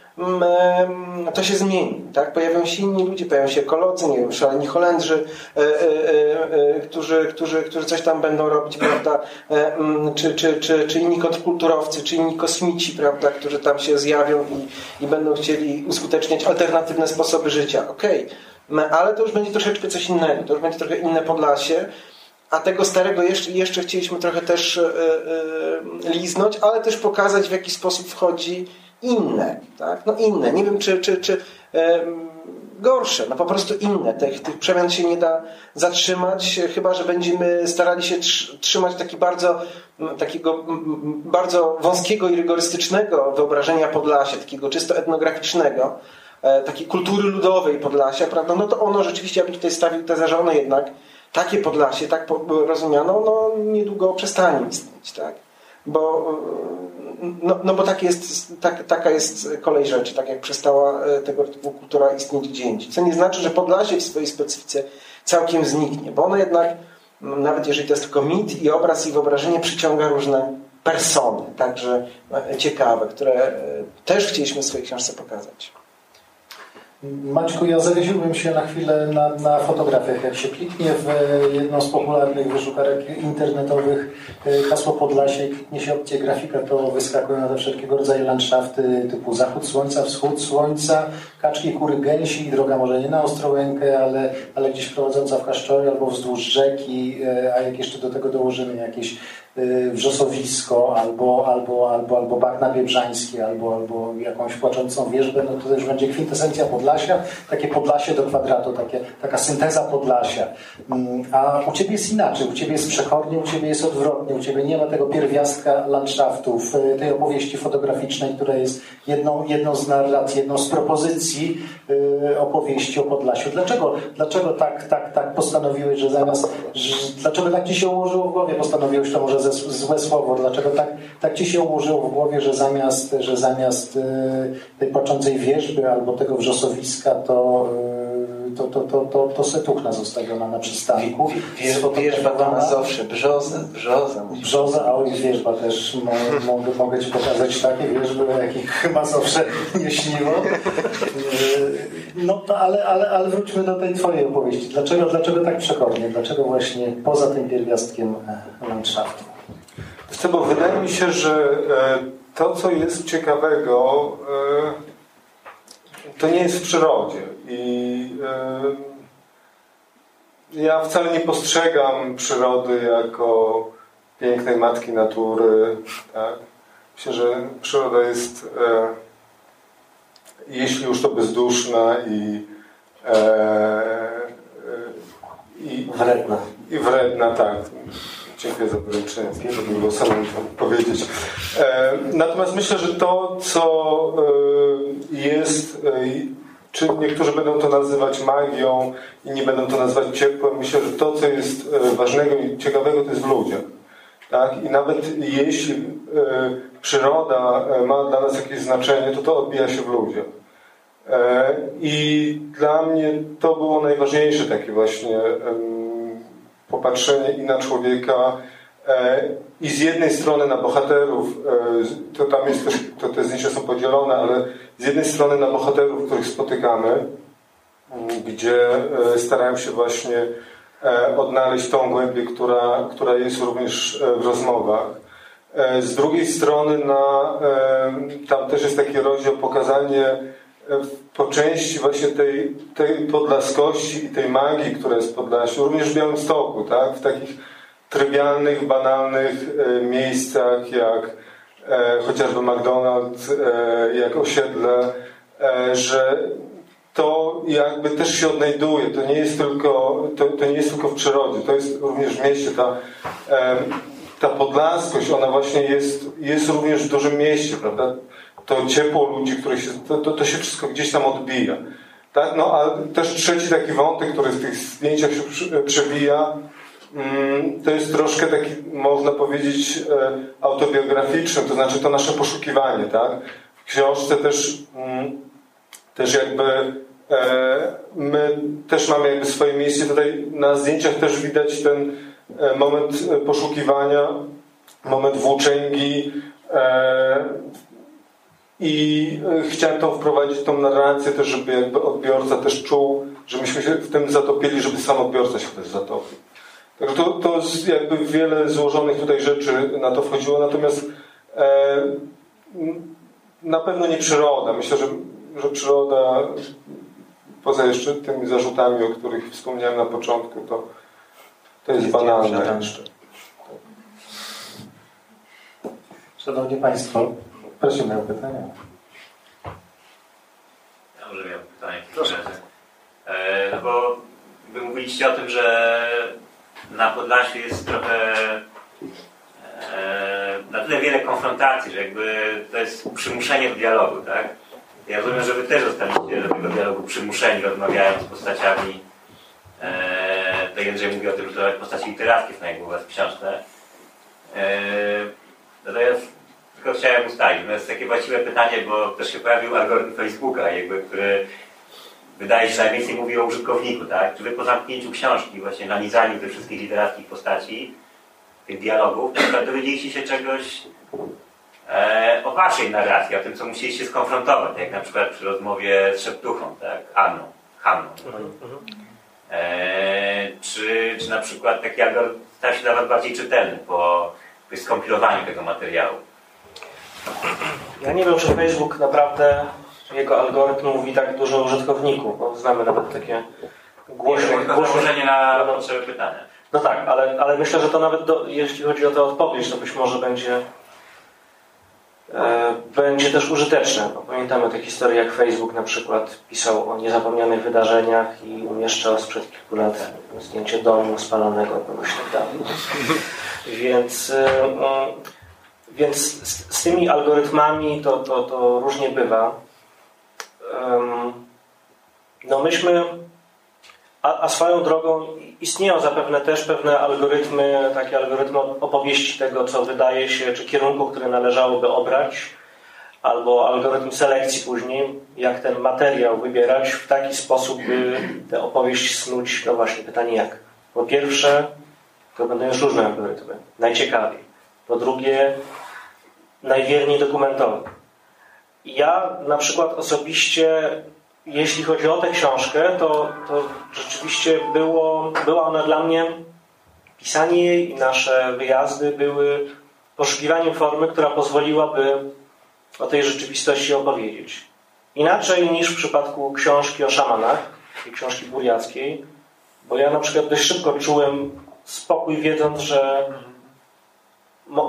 to się zmieni. Tak? Pojawią się inni ludzie, pojawią się ekolodzy, nie wiem, szaleni Holendrzy, e, e, e, którzy, którzy, którzy coś tam będą robić, prawda? Mm, czy, czy, czy, czy inni kontrkulturowcy, czy inni kosmici, prawda? którzy tam się zjawią i, i będą chcieli uskuteczniać alternatywne sposoby życia. Okej, okay. ale to już będzie troszeczkę coś innego, to już będzie trochę inne Podlasie. A tego starego jeszcze, jeszcze chcieliśmy trochę też liznąć, ale też pokazać, w jaki sposób wchodzi inne. Tak? No inne. Nie wiem, czy, czy, czy gorsze, no po prostu inne. Tych, tych przemian się nie da zatrzymać, chyba że będziemy starali się tr- trzymać taki bardzo, takiego bardzo wąskiego i rygorystycznego wyobrażenia Podlasia, takiego czysto etnograficznego, e, takiej kultury ludowej Podlasia, prawda? No to ono rzeczywiście, ja bym tutaj stawił tezę, że jednak takie Podlasie, tak rozumiano, no niedługo przestanie istnieć, tak? Bo, no, no bo tak jest, tak, taka jest kolej rzeczy, tak jak przestała e, tego typu kultura istnieć gdzie indziej. Co nie znaczy, że Podlasie w swojej specyfice całkiem zniknie, bo ono jednak, nawet jeżeli to jest tylko mit i obraz i wyobrażenie, przyciąga różne persony, także e, ciekawe, które e, też chcieliśmy w swojej książce pokazać. Maćku, ja zawiesiłbym się na chwilę na, na fotografiach. Jak się kliknie w e, jedną z popularnych wyszukarek internetowych e, hasło Podlasie i kliknie się opcję grafika, to wyskakują na te wszelkiego rodzaju landszafty typu zachód słońca, wschód słońca, kaczki, kury, gęsi, droga może nie na Ostrołękę, ale, ale gdzieś prowadząca w Kaszczory albo wzdłuż rzeki, e, a jak jeszcze do tego dołożymy jakieś wrzosowisko albo, albo, albo, albo bagna biebrzańskie, albo, albo jakąś płaczącą wierzbę, no to już będzie kwintesencja Podlasia, takie Podlasie do kwadratu, takie, taka synteza Podlasia. Mm, A u Ciebie jest inaczej, u Ciebie jest przechodnie, u Ciebie jest odwrotnie, u Ciebie nie ma tego pierwiastka landschaftów, y, tej opowieści fotograficznej, która jest jedną, jedną z narracji, jedną z propozycji y, opowieści o Podlasiu. Dlaczego, dlaczego tak, tak, tak postanowiłeś, że zamiast, że, dlaczego tak Ci się ułożyło w głowie, postanowiłeś to może złe słowo. Dlaczego tak, tak ci się ułożyło w głowie, że zamiast, że zamiast y, tej płaczącej wierzby albo tego wrzosowiska, to, y, to, to, to, to, to setuchna zostawiona na przystanku. Wierzba to Mazowsze, brzoza, brzoza. Brzoza, a oj, wierzba też. Mo, [laughs] mogę, mogę Ci pokazać takie wierzby, o jakich Mazowsze [laughs] nie śniło. No to ale, ale, ale wróćmy do tej Twojej opowieści. Dlaczego, dlaczego tak przekornie? Dlaczego właśnie poza tym pierwiastkiem e, landszaftu? Wiesz bo wydaje mi się, że e, to, co jest ciekawego, e, to nie jest w przyrodzie. I ja wcale nie postrzegam przyrody jako pięknej matki natury. Tak? Myślę, że przyroda jest jeśli już to bezduszna i, e, e, i wredna. I wredna, tak. Dziękuję za wyręczenie, żeby było samemu powiedzieć. E, natomiast myślę, że to, co e, jest, e, czy niektórzy będą to nazywać magią, inni będą to nazywać ciepłem, myślę, że to, co jest ważnego i ciekawego, to jest w ludziach. Tak? I nawet jeśli przyroda ma dla nas jakieś znaczenie, to to odbija się w ludziach. I dla mnie to było najważniejsze takie właśnie popatrzenie i na człowieka i z jednej strony na bohaterów, to tam jest też, to te zdjęcia są podzielone, ale z jednej strony na bohaterów, których spotykamy, gdzie starałem się właśnie E, odnaleźć tą głębię, która, która jest również e, w rozmowach. E, z drugiej strony na, tam też jest taki rozdział pokazanie po części właśnie tej, tej podlaskości i tej magii, która jest w Podlasiu, również w Białymstoku, tak? w takich trywialnych, banalnych miejscach jak chociażby McDonald's, jak osiedle, że to jakby też się odnajduje. To nie jest tylko, to, to nie jest tylko w przyrodzie, to jest również w mieście. Ta, ta podlaskość, ona właśnie jest, jest również w dużym mieście, prawda? To ciepło ludzi, które się, to, to, to się wszystko gdzieś tam odbija. Tak? No, a też trzeci taki wątek, który w tych zdjęciach się przewija, mm, to jest troszkę taki, można powiedzieć, e, autobiograficzny, to znaczy to nasze poszukiwanie, tak? W książce też, mm, też jakby E, my też mamy jakby swoje miejsce. Tutaj na zdjęciach też widać ten e, moment poszukiwania, moment włóczęgi i chciałem to wprowadzić tą narrację też, żeby jakby odbiorca też czuł, że myśmy się w tym zatopili, żeby sam odbiorca się też zatopił. Także to, to jest jakby wiele złożonych tutaj rzeczy na to wchodziło, natomiast e, na pewno nie przyroda. Myślę, że, że przyroda poza jeszcze tymi zarzutami, o których wspomniałem na początku, to, to jest banalne jeszcze. Szanowni Państwo, prosimy o pytania. Ja może miałem pytanie w razie. E, no bo wy mówiliście o tym, że na Podlasiu jest trochę e, na tyle wiele konfrontacji, że jakby to jest przymuszenie do dialogu, tak? Ja rozumiem, że wy też zostaliście do tego dialogu przymuszeni, rozmawiając z postaciami. Eee, tak Jędrzej mówi o tym, że to postaci literackie znają u was w książce. Eee, natomiast tylko chciałem ustalić, no jest takie właściwe pytanie, bo też się pojawił algorytm Facebooka, jakby, który wydaje się, najwięcej mówi o użytkowniku, tak? Czy wy po zamknięciu książki, właśnie nanizaniu tych wszystkich literackich postaci, tych dialogów, dowiedzieliście się czegoś e, o waszej narracji, o tym, co musieliście skonfrontować, jak na przykład przy rozmowie z szeptuchą, tak? Anną, Hanną. E, czy, czy na przykład taki algorytm stał się dla was bardziej czytelny po skompilowaniu tego materiału? Ja nie wiem, czy Facebook naprawdę, jego algorytm mówi tak dużo o użytkowniku, bo znamy nawet takie głośne... Głośne na potrzeby pytania. No tak, ale, ale myślę, że to nawet, do, jeśli chodzi o tę odpowiedź, to być może będzie E, będzie też użyteczne. Pamiętamy te historie, jak Facebook na przykład pisał o niezapomnianych wydarzeniach i umieszczał sprzed kilku lat zdjęcie domu spalonego kogoś tak dalej. [laughs] Więc, e, mm, więc z, z, tymi algorytmami to, to, to różnie bywa. No myśmy a, a, swoją drogą istnieją zapewne też pewne algorytmy, takie algorytmy opowieści tego, co wydaje się, czy kierunku, który należałoby obrać, albo algorytm selekcji później, jak ten materiał wybierać w taki sposób, by tę opowieść snuć, no właśnie, pytanie jak. Po pierwsze, to będą już różne algorytmy, najciekawiej. Po drugie, najwierniej dokumentowe. Ja na przykład osobiście jeśli chodzi o tę książkę, to, to rzeczywiście było, była ona dla mnie, pisanie jej i nasze wyjazdy były poszukiwaniem formy, która pozwoliłaby o tej rzeczywistości opowiedzieć. Inaczej niż w przypadku książki o szamanach, tej książki buriackiej, bo ja na przykład dość szybko czułem spokój, wiedząc, że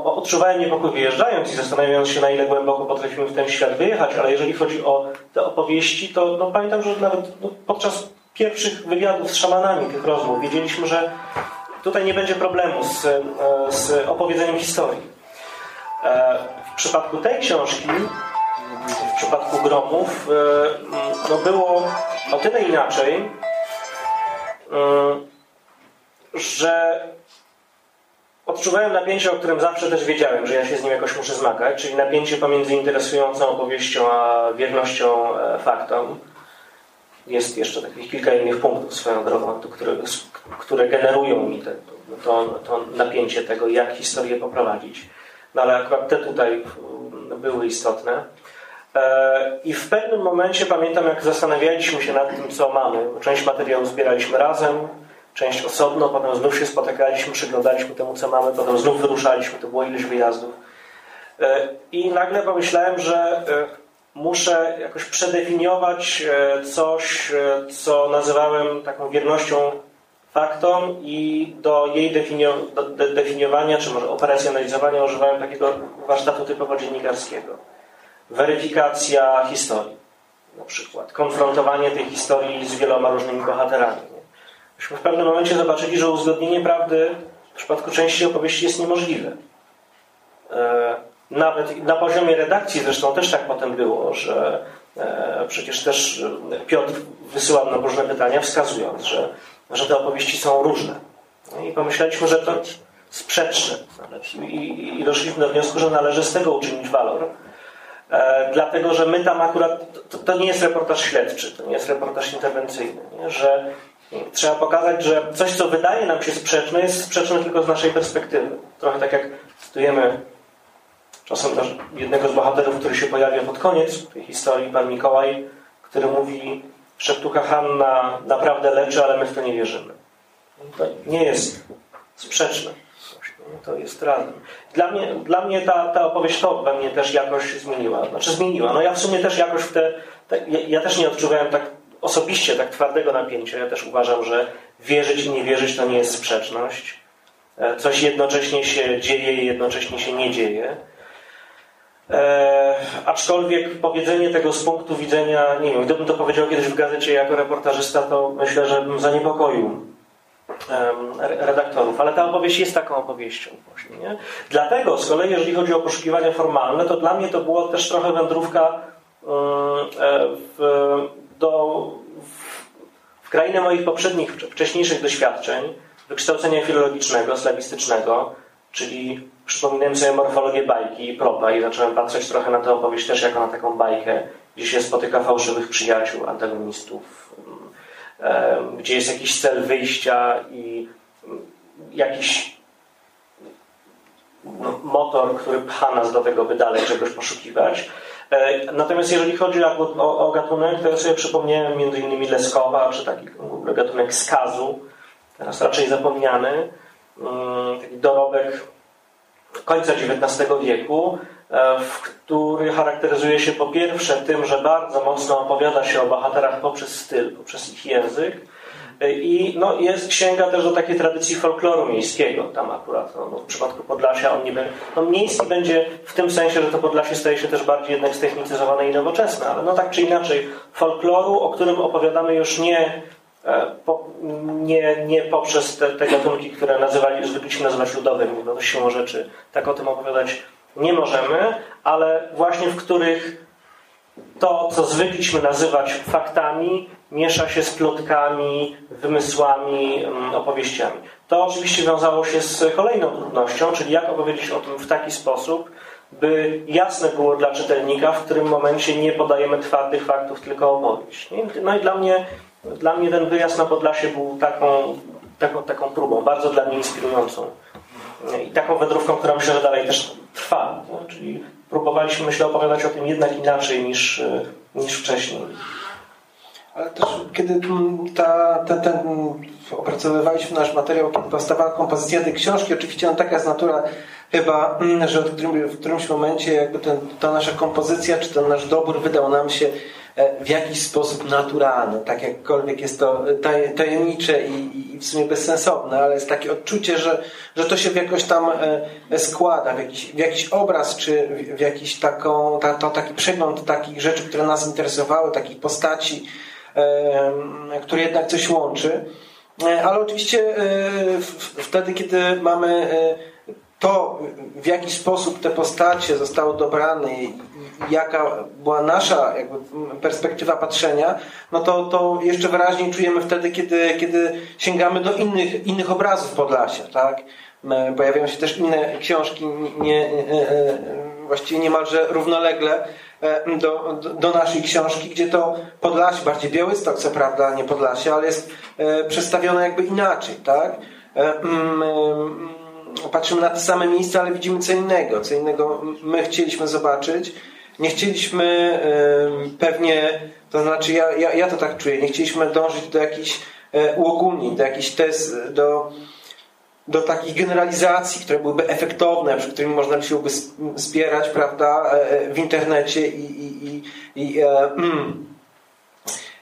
odczuwałem niepokój wyjeżdżając i zastanawiając się, na ile głęboko potrafimy w ten świat wyjechać, ale jeżeli chodzi o te opowieści, to no, pamiętam, że nawet no, podczas pierwszych wywiadów z szamanami tych rozmów wiedzieliśmy, że tutaj nie będzie problemu z, e, z opowiedzeniem historii. E, w przypadku tej książki, w przypadku Gromów, e, no było o tyle inaczej, że odczuwałem napięcie, o którym zawsze też wiedziałem, że ja się z nim jakoś muszę zmagać, czyli napięcie pomiędzy interesującą opowieścią a wiernością e, faktom. Jest jeszcze takich kilka innych punktów swoją drogą, które, które generują mi te, to, to napięcie tego, jak historię poprowadzić. No ale akurat te tutaj były istotne. E, I w pewnym momencie pamiętam, jak zastanawialiśmy się nad tym, co mamy. Część materiału zbieraliśmy razem, część osobno, potem znów się spotykaliśmy, przyglądaliśmy temu, co mamy, potem znów wyruszaliśmy, to było ileś wyjazdów. E, I nagle pomyślałem, że e, muszę jakoś przedefiniować e, coś, co nazywałem taką wiernością faktom i do jej definio- do definiowania, czy może operacjonalizowania używałem takiego warsztatu typowo dziennikarskiego. Weryfikacja historii na przykład. Konfrontowanie tej historii z wieloma różnymi bohaterami Myśmy w pewnym momencie zobaczyli, że uzgodnienie prawdy w przypadku części opowieści jest niemożliwe. E, nawet na poziomie redakcji zresztą też tak potem było, że e, przecież też Piotr wysyłał nam różne pytania, wskazując, że, że te opowieści są różne. No I pomyśleliśmy, że to sprzeczne. I, doszliśmy do wniosku, że należy z tego uczynić walor. E, dlatego, że my tam akurat, to, to, nie jest reportaż śledczy, to nie jest reportaż interwencyjny, nie? że Trzeba pokazać, że coś, co wydaje nam się sprzeczne, jest sprzeczne tylko z naszej perspektywy. Trochę tak jak cytujemy czasem też jednego z bohaterów, który się pojawia pod koniec tej historii, pan Mikołaj, który mówi, szeptucha Hanna naprawdę leczy, ale my w to nie wierzymy. To nie jest sprzeczne. To jest razem. Dla mnie, dla mnie ta, ta opowieść to we mnie też jakoś zmieniła. Znaczy zmieniła. No ja w sumie też jakoś w te... te ja, ja też nie odczuwałem tak osobiście tak twardego napięcia. Ja też uważam, że wierzyć i nie wierzyć to nie jest sprzeczność. E, coś jednocześnie się dzieje i jednocześnie się nie dzieje. E, aczkolwiek powiedzenie tego z punktu widzenia, nie wiem, gdybym to powiedział kiedyś w gazecie jako reportażysta, to myślę, że bym zaniepokoił redaktorów, ale ta opowieść jest taką opowieścią właśnie. Nie? Dlatego z kolei, jeżeli chodzi o poszukiwania formalne, to dla mnie to było też trochę wędrówka e, w do, w krainę moich poprzednich, wcześniejszych doświadczeń, wykształcenia filologicznego, slawistycznego, czyli przypominałem sobie morfologię bajki i propa i zacząłem patrzeć trochę na tę opowieść też jako na taką bajkę, gdzie się spotyka fałszywych przyjaciół, antagonistów, gdzie jest jakiś cel wyjścia i jakiś no, motor, który pcha nas do tego, by dalej czegoś poszukiwać. E, natomiast jeżeli chodzi o, o, o gatunek, to ja sobie przypomniałem między innymi Leskowa, czy taki gatunek skazu, teraz raczej zapomniany, mm, taki dorobek końca XIX wieku, e, w który charakteryzuje się po pierwsze tym, że bardzo mocno opowiada się o bohaterach poprzez styl, poprzez ich język, i no, jest, sięga też do takiej tradycji folkloru miejskiego. Tam akurat no, no, w przypadku Podlasia on niby. No, miejski będzie w tym sensie, że to Podlasie staje się też bardziej jednak ztechnicyzowane i nowoczesne, ale no tak czy inaczej, folkloru, o którym opowiadamy już nie, e, po, nie, nie poprzez te, te gatunki, które nazywali, zwykliśmy nazywać ludowymi, no to siłą rzeczy tak o tym opowiadać nie możemy, ale właśnie w których to, co zwykliśmy nazywać faktami, miesza się z plotkami, wymysłami, mm, opowieściami. To oczywiście wiązało się z kolejną trudnością, czyli jak opowiedzieć o tym w taki sposób, by jasne było dla czytelnika, w którym momencie nie podajemy twardych faktów, tylko opowieść. No i dla mnie, dla mnie ten wyjazd na Podlasie był taką, taką, taką próbą, bardzo dla mnie inspirującą. I taką wędrówką, która myślę, że dalej też trwa. Czyli próbowaliśmy, myślę, opowiadać o tym jednak inaczej niż, niż wcześniej. Ale też kiedy ta, ta, ten, opracowywaliśmy nasz materiał, kiedy powstawała kompozycja tej książki, oczywiście no, taka jest natura chyba, mm, że w, którym, w którymś momencie jakby ten, ta nasza kompozycja, czy ten nasz dobór wydał nam się e, w jakiś sposób naturalny, tak jakkolwiek jest to tajemnicze i, i w sumie bezsensowne, ale jest takie odczucie, że, że to się w jakoś tam e, składa, w jakiś, w jakiś obraz, czy w jakiś taką, ta, to taki przegląd takich rzeczy, które nas interesowały, takich postaci, które jednak coś łączy. E, ale oczywiście wtedy, kiedy mamy to, w jaki sposób te postacie zostały dobrane i jaka była nasza perspektywa patrzenia, no to, to jeszcze wyraźniej czujemy wtedy, kiedy, kiedy sięgamy do innych, innych obrazów Podlasia, tak? Pojawiają się też inne książki, nie, właściwie niemalże równolegle e, do, do, naszej książki, gdzie to Podlasie, bardziej Białystok co prawda, nie Podlasie, ale jest e, przedstawione jakby inaczej, tak? E, mm, patrzymy na te same miejsca, ale widzimy co innego. Co innego my chcieliśmy zobaczyć. Nie chcieliśmy pewnie, to znaczy ja, ja, ja to tak czuję, nie chcieliśmy dążyć do jakichś e, uogólnień, do jakichś tez, do, do takich generalizacji, które byłyby efektowne, przy którymi można by się spierać, prawda, e, e, w internecie i, i, i, i mm,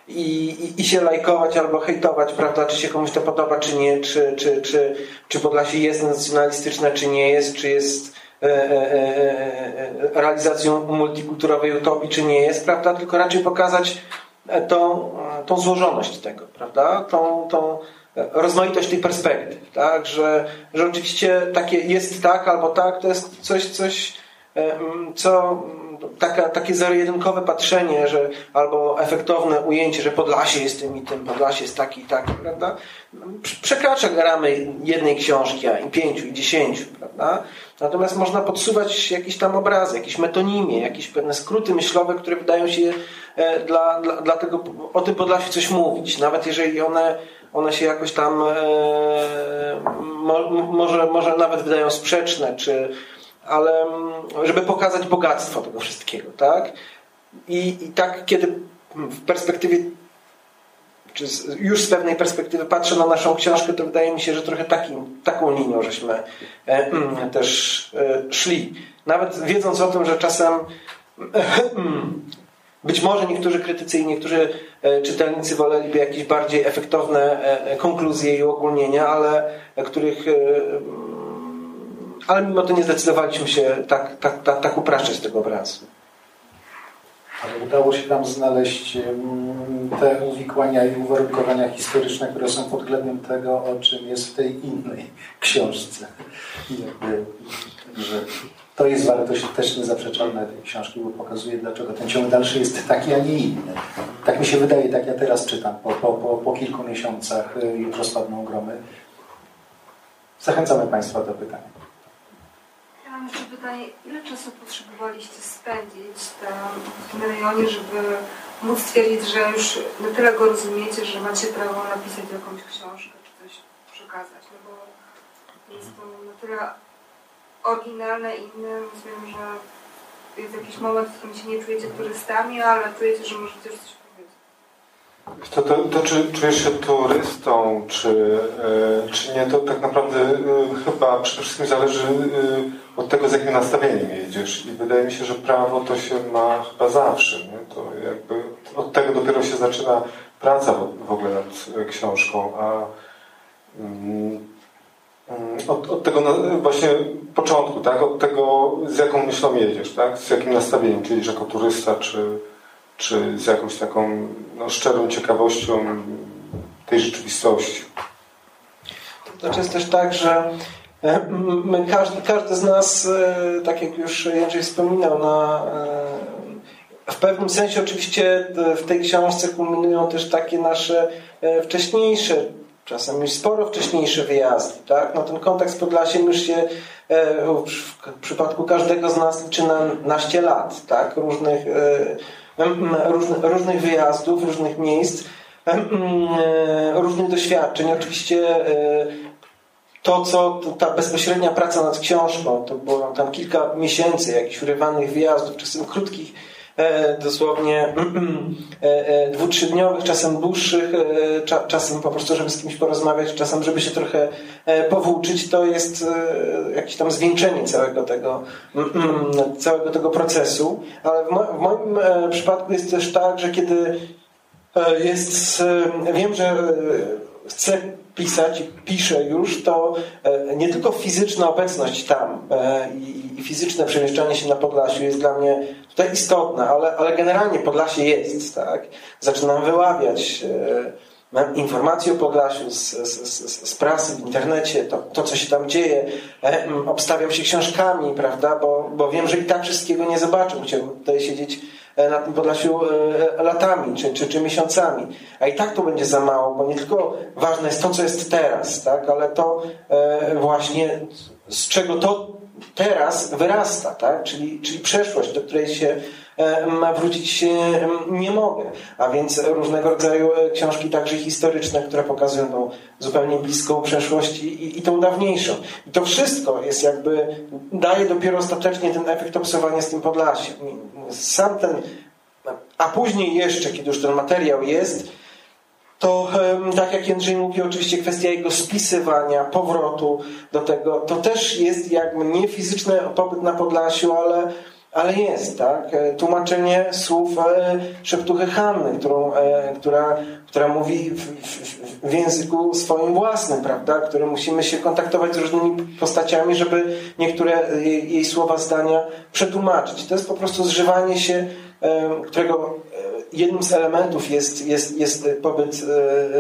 i, i, się lajkować albo hejtować, prawda, czy się komuś to podoba, czy nie, czy, czy, czy, czy Podlasie jest nacjonalistyczne, czy nie jest, czy jest e, e, e, e realizacją multikulturowej utopii, czy nie jest, prawda, tylko raczej pokazać tą, tą złożoność tego, prawda, tą, tą rozmaitość tej perspektyw, tak, że, że oczywiście takie jest tak albo tak, to jest coś, coś co taka, takie zero-jedynkowe patrzenie, że albo efektowne ujęcie, że Podlasie jest tym i tym, Podlasie jest taki i taki, prawda? Przekracza ramy jednej książki, a i pięciu, i dziesięciu, prawda? Natomiast można podsuwać jakieś tam obrazy, jakieś metonimie, jakieś pewne skróty myślowe, które wydają się e, dla, dla, dla tego, o tym Podlasie coś mówić. Nawet jeżeli one, one się jakoś tam e, mo, może, może nawet wydają sprzeczne, czy ale mm, żeby pokazać bogactwo tego wszystkiego, tak? I, i tak, kiedy w perspektywie, czy z, już z pewnej perspektywy patrzę na naszą książkę, to wydaje mi się, że trochę takim, taką linią żeśmy e, mm, też e, szli. Nawet wiedząc o tym, że czasem e, [clears throat] być może niektórzy krytycy i niektórzy e, czytelnicy woleliby jakieś bardziej efektowne e, konkluzje i uogólnienia, ale których e, ale mimo to nie zdecydowaliśmy się tak, tak, tak, tak upraszczać tego obrazu. Ale udało się nam znaleźć te uwikłania i uwarunkowania historyczne, które są podglebiem tego, o czym jest w tej innej książce. Jakby, że to jest wartość też niezaprzeczalna tej książki, bo pokazuje, dlaczego ten ciąg dalszy jest taki, a nie inny. Tak mi się wydaje, tak ja teraz czytam, po, po, po, po kilku miesiącach y, już rozpadną gromy. Zachęcamy Państwa do pytania mam jeszcze pytanie, ile czasu potrzebowaliście spędzić tam, w tym rejonie, żeby móc stwierdzić, że już na tyle go rozumiecie, że macie prawo napisać jakąś książkę czy coś przekazać, no bo jest to na tyle oryginalne inne, rozumiem, że jest jakiś moment, w którym się nie czujecie turystami, ale czujecie, że możecie coś to, to, to czy czujesz się turystą, czy, e, czy nie, to tak naprawdę e, chyba przede wszystkim zależy e, od tego, z jakim nastawieniem jedziesz. I wydaje mi się, że prawo to się ma chyba zawsze. Nie? To jakby od tego dopiero się zaczyna praca w, ogóle nad książką, a mm, od, od tego właśnie początku, tak? Od tego, z jaką myślą jedziesz, tak? Z jakim nastawieniem, czyli jako turysta, czy czy z jakąś taką no, szczerą ciekawością tej rzeczywistości. To znaczy jest też tak, że e, my, każdy, każdy z nas, e, tak jak już Jędrzej wspominał, na, e, w pewnym sensie oczywiście w tej książce kulminują też takie nasze wcześniejsze, czasem już sporo wcześniejsze wyjazdy. Tak? No ten kontakt z Podlasiem już się w przypadku każdego z nas liczy na naście lat. Tak? Różnych, różnych, różnych wyjazdów, różnych miejsc, różnych doświadczeń. Oczywiście to, co ta bezpośrednia praca nad książką, to było tam kilka miesięcy jakichś urywanych wyjazdów, czasem krótkich, e, dosłownie [clears throat] e, e, dwu, trzydniowych, czasem dłuższych, czasem po prostu, żeby z kimś porozmawiać, czasem, żeby się trochę powłóczyć, to jest jakieś tam zwieńczenie całego tego, całego tego procesu. Ale w moim przypadku jest też tak, że kiedy jest, wiem, że chcę pisać piszę już, to e, nie tylko fizyczna obecność tam e, i fizyczne przemieszczanie się na Podlasiu jest dla mnie tutaj istotne, ale, ale generalnie Podlasie jest. Tak? Zaczynam wyławiać mam informacje o Podlasiu z, z, z, prasy, w internecie, to, to co się tam dzieje. E, obstawiam się książkami, prawda, bo, bo wiem, że i tak wszystkiego nie zobaczę. Chciałbym tutaj siedzieć E, na tym Podlasiu e, latami czy, czy, czy miesiącami. A i tak to będzie za mało, bo nie tylko ważne jest to, co jest teraz, tak? ale to e, właśnie z czego to teraz wyrasta, tak? czyli, czyli przeszłość, do której się wrócić nie mogę. A więc różnego rodzaju książki, także historyczne, które pokazują tą zupełnie bliską przeszłość i, i tą dawniejszą. I to wszystko jest jakby, daje dopiero ostatecznie ten efekt obserwowania z tym Podlasiem. Sam ten, a później jeszcze, kiedy już ten materiał jest, to tak jak Jędrzej mówi, oczywiście kwestia jego spisywania, powrotu do tego, to też jest jakby nie fizyczny pobyt na Podlasiu, ale ale jest, tak? E, tłumaczenie słów e, szeptuchy Hanny, którą, e, która, która mówi w, w, w, języku swoim własnym, prawda? Którym musimy się kontaktować z różnymi postaciami, żeby niektóre jej, jej słowa, zdania przetłumaczyć. To jest po prostu zżywanie się, którego jednym z elementów jest, jest, jest pobyt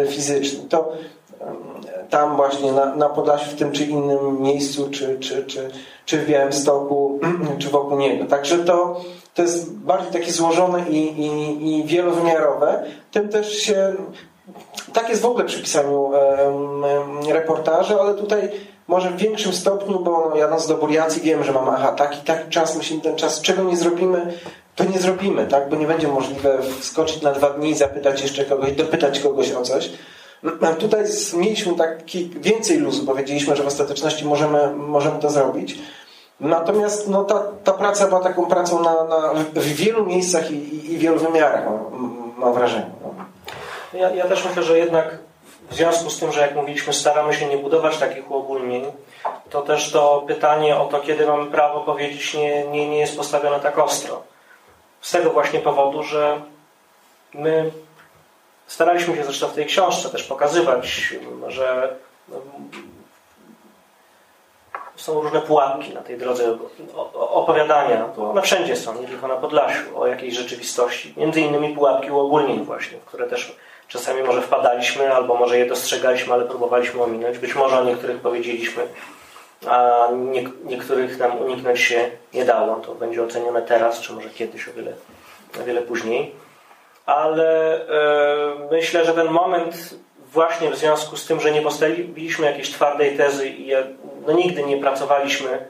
fizyczny. To tam właśnie na, na Podlasiu, w tym czy innym miejscu, czy, czy, czy, czy w Białymstoku, [clears throat] czy wokół niego. Także to, to jest bardziej takie złożone i, i, i wielowymiarowe. Tym też się tak jest w ogóle przy pisaniu um, reportaży, ale tutaj może w większym stopniu, bo no, jadąc do Buriacji wiem, że mam aha, taki, taki czas, musimy ten czas, czego nie zrobimy, to nie zrobimy, tak? Bo nie będzie możliwe wskoczyć na dwa dni i zapytać jeszcze kogoś, dopytać kogoś o coś. Tutaj mieliśmy taki więcej luzu, powiedzieliśmy, że w ostateczności możemy, możemy to zrobić. Natomiast no, ta, ta praca była taką pracą na, na w wielu miejscach i, i, i wielu wymiarach, mam, mam wrażenie. No. Ja, ja też myślę, że jednak w związku z tym, że jak mówiliśmy, staramy się nie budować takich uogólnień, to też to pytanie o to, kiedy mamy prawo powiedzieć, nie, nie, nie jest postawione tak ostro. Z tego właśnie powodu, że my Staraliśmy się zresztą w tej książce też pokazywać, że no, są różne pułapki na tej drodze opowiadania. One wszędzie są, nie tylko na Podlasiu, o jakiejś rzeczywistości. Między innymi pułapki uogólnień właśnie, w które też czasami może wpadaliśmy, albo może je dostrzegaliśmy, ale próbowaliśmy ominąć. Być może o niektórych powiedzieliśmy, a nie, niektórych nam uniknąć się nie dało. To będzie ocenione teraz, czy może kiedyś, o wiele, o wiele później ale e, myślę, że ten moment właśnie w związku z tym, że nie postawiliśmy jakiejś twardej tezy i no, nigdy nie pracowaliśmy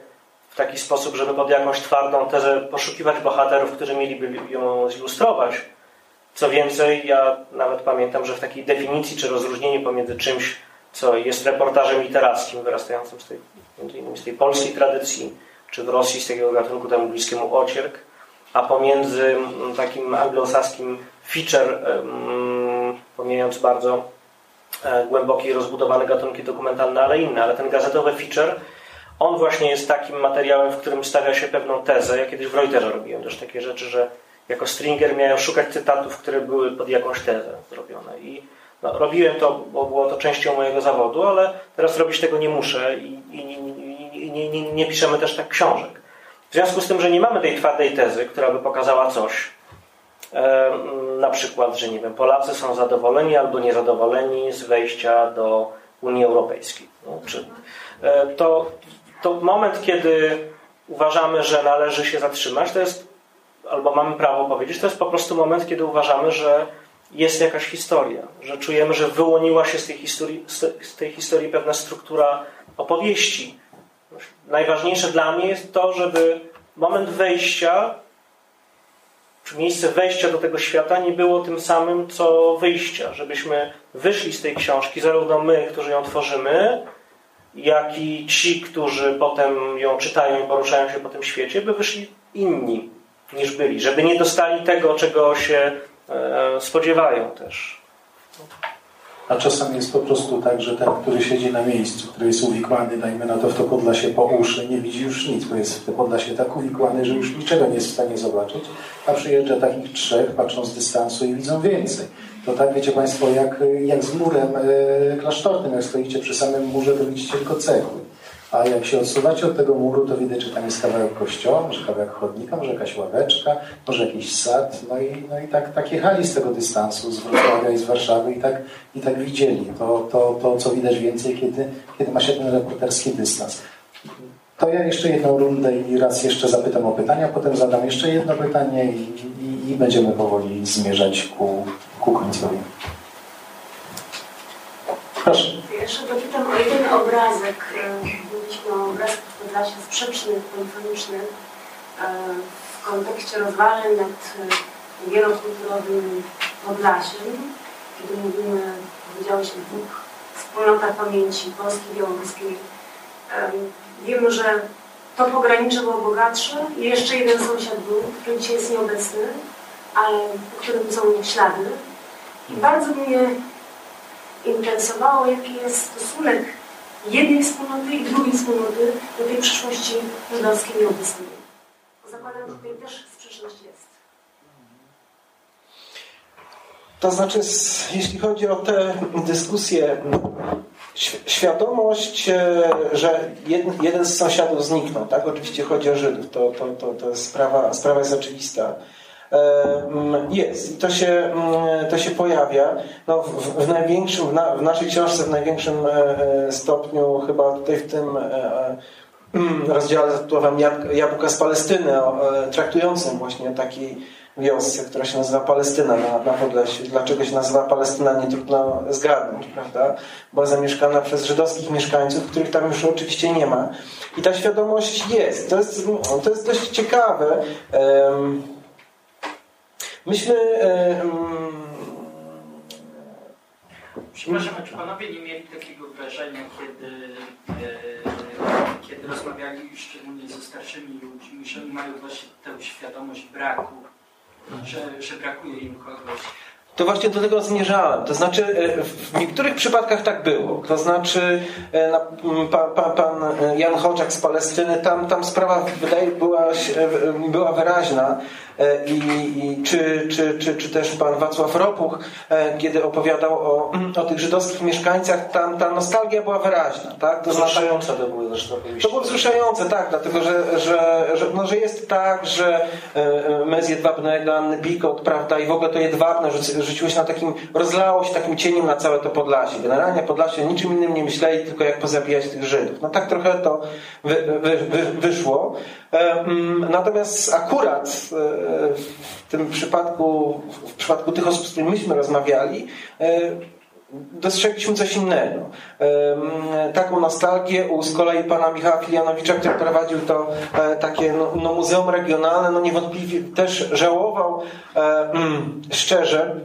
w taki sposób, żeby pod jakąś twardą tezę poszukiwać bohaterów, którzy mieliby ją zilustrować. Co więcej, ja nawet pamiętam, że w takiej definicji czy rozróżnieniu pomiędzy czymś, co jest reportażem literackim, wyrastającym z tej, między innymi z tej polskiej tradycji, czy w Rosji z takiego gatunku temu bliskiemu ocierk, a pomiędzy mm, takim anglosaskim feature, pomijając bardzo e, głębokie i rozbudowane gatunki dokumentalne, ale inne, ale ten gazetowy feature, on właśnie jest takim materiałem, w którym stawia się pewną tezę. Ja kiedyś w Reuterze robiłem też takie rzeczy, że jako stringer miałem szukać cytatów, które były pod jakąś tezę zrobione. I no, robiłem to, bo było to częścią mojego zawodu, ale teraz robić tego nie muszę i, i, i, nie, nie, nie piszemy też tak książek. W związku z tym, że nie mamy tej twardej tezy, która by pokazała coś, na przykład, że nie wiem, Polacy są zadowoleni albo niezadowoleni z wejścia do Unii Europejskiej. No, e, to, to moment, kiedy uważamy, że należy się zatrzymać, to jest albo mamy prawo powiedzieć, to jest po prostu moment, kiedy uważamy, że jest jakaś historia, że czujemy, że wyłoniła się z tej historii, z tej historii pewna struktura opowieści. Najważniejsze dla mnie jest to, żeby moment wejścia, miejsce wejścia do tego świata nie było tym samym, co wyjścia. Żebyśmy wyszli z tej książki, zarówno my, którzy ją tworzymy, jak i ci, którzy potem ją czytają i poruszają się po tym świecie, by wyszli inni niż byli. Żeby nie dostali tego, czego się e, spodziewają też. A czasem jest po prostu tak, że ten, który siedzi na miejscu, który jest uwikłany, dajmy na to w to Podlasie po uszy, nie widzi już nic, bo jest w to Podlasie tak uwikłany, że już niczego nie jest w stanie zobaczyć, a przyjeżdża takich trzech, patrzą z dystansu i widzą więcej. To tak, wiecie Państwo, jak, jak z murem yy, klasztornym, jak stoicie przy samym murze, to widzicie tylko cegły. A jak się odsuwacie od tego muru, to widać, że tam jest kawałek kościoła, może kawałek chodnika, może jakaś ławeczka, może jakiś sad. No i, no i tak, tak jechali z tego dystansu, z Wrocławia i z Warszawy i tak, i tak widzieli to, to, to, co widać więcej, kiedy, kiedy ma się ten reporterski dystans. To ja jeszcze jedną rundę i raz jeszcze zapytam o pytania, potem zadam jeszcze jedno pytanie i, i, i będziemy powoli zmierzać ku, ku końcowi. Proszę. Jeszcze dopytam o jeden obrazek. Mówiliśmy o obrazkach w Podlasie sprzecznych, polifonicznych e, w kontekście rozważań nad e, wielokulturowym Podlasiem. Kiedy mówimy, powiedziałeś o dwóch wspólnotach pamięci polskiej białoruskiej. E, wiemy, że to pogranicze było bogatsze i jeszcze jeden sąsiad był, który dzisiaj jest nieobecny, ale po którym są ślady. I bardzo mnie interesowało, jaki jest stosunek jednej wspólnoty i drugiej wspólnoty do tej przyszłości żydowskiej i obecnej. Zakładam, że tutaj też sprzeczność jest. To znaczy, jeśli chodzi o te dyskusje, świadomość, e, że jeden z sąsiadów zniknął, tak? Oczywiście chodzi o Żydów, to, to, to, to jest sprawa, sprawa jest oczywista. Jest i to się, mm, to się pojawia no, w, w największym, w, na, w, naszej książce w największym e, e, stopniu chyba tutaj w tym e, mm, rozdziale zatytułowałem Jabłka z Palestyny, traktującym właśnie o takiej wiosce, która się nazywa Palestyna na, na Podlesiu. Dlaczego się nazywa Palestyna, nie trudno zgadnąć, prawda? Była zamieszkana przez żydowskich mieszkańców, których tam już oczywiście nie ma. I ta świadomość jest. To jest, to jest dość ciekawe. Um, Myśmy... E, Przepraszam, czy panowie nie mieli takiego wrażenia, kiedy, e, kiedy rozmawiali szczególnie ze starszymi ludźmi, że oni mają właśnie tę świadomość braku, że, że brakuje im kogoś, to właśnie do tego zmierzałem. To znaczy, e, w niektórych przypadkach tak było. To znaczy, e, pan, pan, pan Jan Hoczak z Palestyny, tam, tam sprawa wydaje była, była wyraźna. E, I, i czy, czy, czy, czy też pan Wacław Ropuch, kiedy opowiadał o, o tych żydowskich mieszkańcach, tam ta nostalgia była wyraźna. Tak? To wzruszające to były zresztą To było wzruszające, tak, dlatego że, że, że, no, że jest tak, że Mez Jedwabnego, Anny Bikot, prawda, i w ogóle to Jedwabne rzuciło na takim, rozlało się takim cieniem na całe to Podlasie. Generalnie Podlasie niczym innym nie myśleli, tylko jak pozabijać tych Żydów. No tak trochę to wy, wy, wy, wyszło. Natomiast akurat e, w tym przypadku, w przypadku tych osób, z którymi myśmy rozmawiali, e, dostrzegliśmy coś innego. Taką nostalgię u z kolei pana Michała Filianowicza, który prowadził to e, takie no, no muzeum regionalne, no niewątpliwie też żałował mm, szczerze,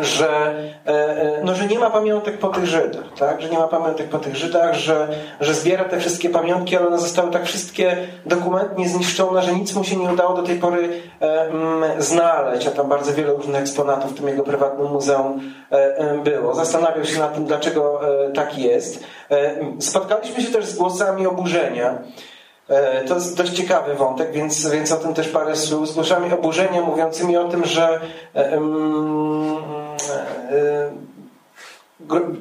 że, e, e, no, że nie ma pamiątek po tych Żydach, tak? że nie ma pamiątek po tych Żydach, że, że zbiera te wszystkie pamiątki, ale one zostały tak wszystkie dokumentnie zniszczone, że nic mu się nie udało do tej pory mm, znaleźć, a tam bardzo wiele różnych eksponatów w tym jego prywatnym muzeum było. Zastanawiał się nad tym, dlaczego tak jest. Spotkaliśmy się też z głosami oburzenia, to jest dość ciekawy wątek, więc, więc o tym też parę słów. Z głosami oburzenia mówiącymi o tym, że E,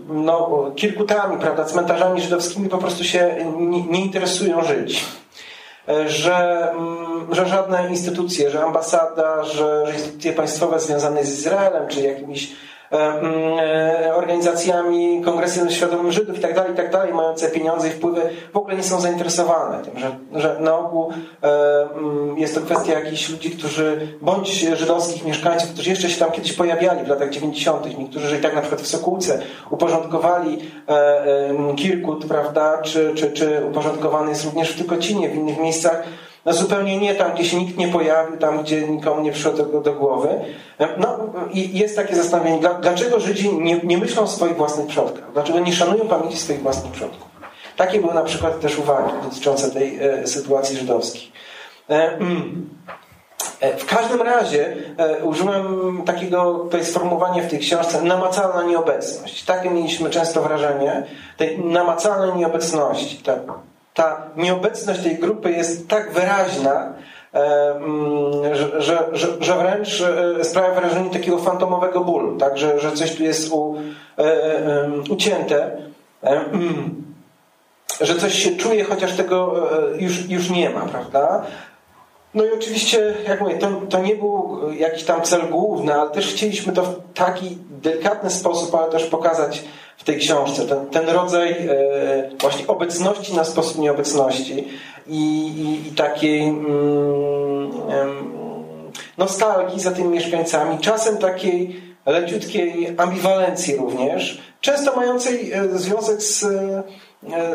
no, kirkutami, prawda, cmentarzami żydowskimi po prostu się nie, nie interesują żyć. E, że, mm, że żadne instytucje, że ambasada, że, instytucje państwowe związane z Izraelem, czy jakimiś organizacjami, Kongresem Świadomym Żydów i tak dalej, i tak dalej, mające pieniądze i wpływy, w ogóle nie są zainteresowane tym, że, że na ogół jest to kwestia jakichś ludzi, którzy, bądź żydowskich mieszkańców, którzy jeszcze się tam kiedyś pojawiali w latach 90., niektórzy, że i tak na przykład w Sokółce uporządkowali Kirkut, prawda, czy, czy, czy uporządkowany jest również w Tykocinie, w innych miejscach, no zupełnie nie tam, gdzie się nikt nie pojawił, tam, gdzie nikomu nie przyszło tego do głowy. No i jest takie zastanowienie, dlaczego Żydzi nie, nie myślą o swoich własnych przodkach? Dlaczego nie szanują pamięci swoich własnych przodków? Takie były na przykład też uwagi dotyczące tej e, sytuacji żydowskiej. E, mm. e w każdym razie e, użyłem takiego tutaj sformułowania w tej książce namacalna nieobecność. Takie mieliśmy często wrażenie tej namacalnej nieobecności. Tak ta nieobecność tej grupy jest tak wyraźna, e, mm, że, że, że, wręcz e, sprawia wrażenie takiego fantomowego bólu, tak? że, że coś tu jest u, e, ucięte, mm, że coś się czuje, chociaż tego już, już nie ma, prawda? No i oczywiście, jak mówię, to, to nie był jakiś tam cel główny, ale też chcieliśmy to w taki delikatny sposób, ale też pokazać w tej książce. Ten, ten rodzaj e, właśnie obecności na sposób nieobecności i, i, i takiej mm, nostalgii za tymi mieszkańcami, czasem takiej leciutkiej ambiwalencji również, często mającej e, związek z e,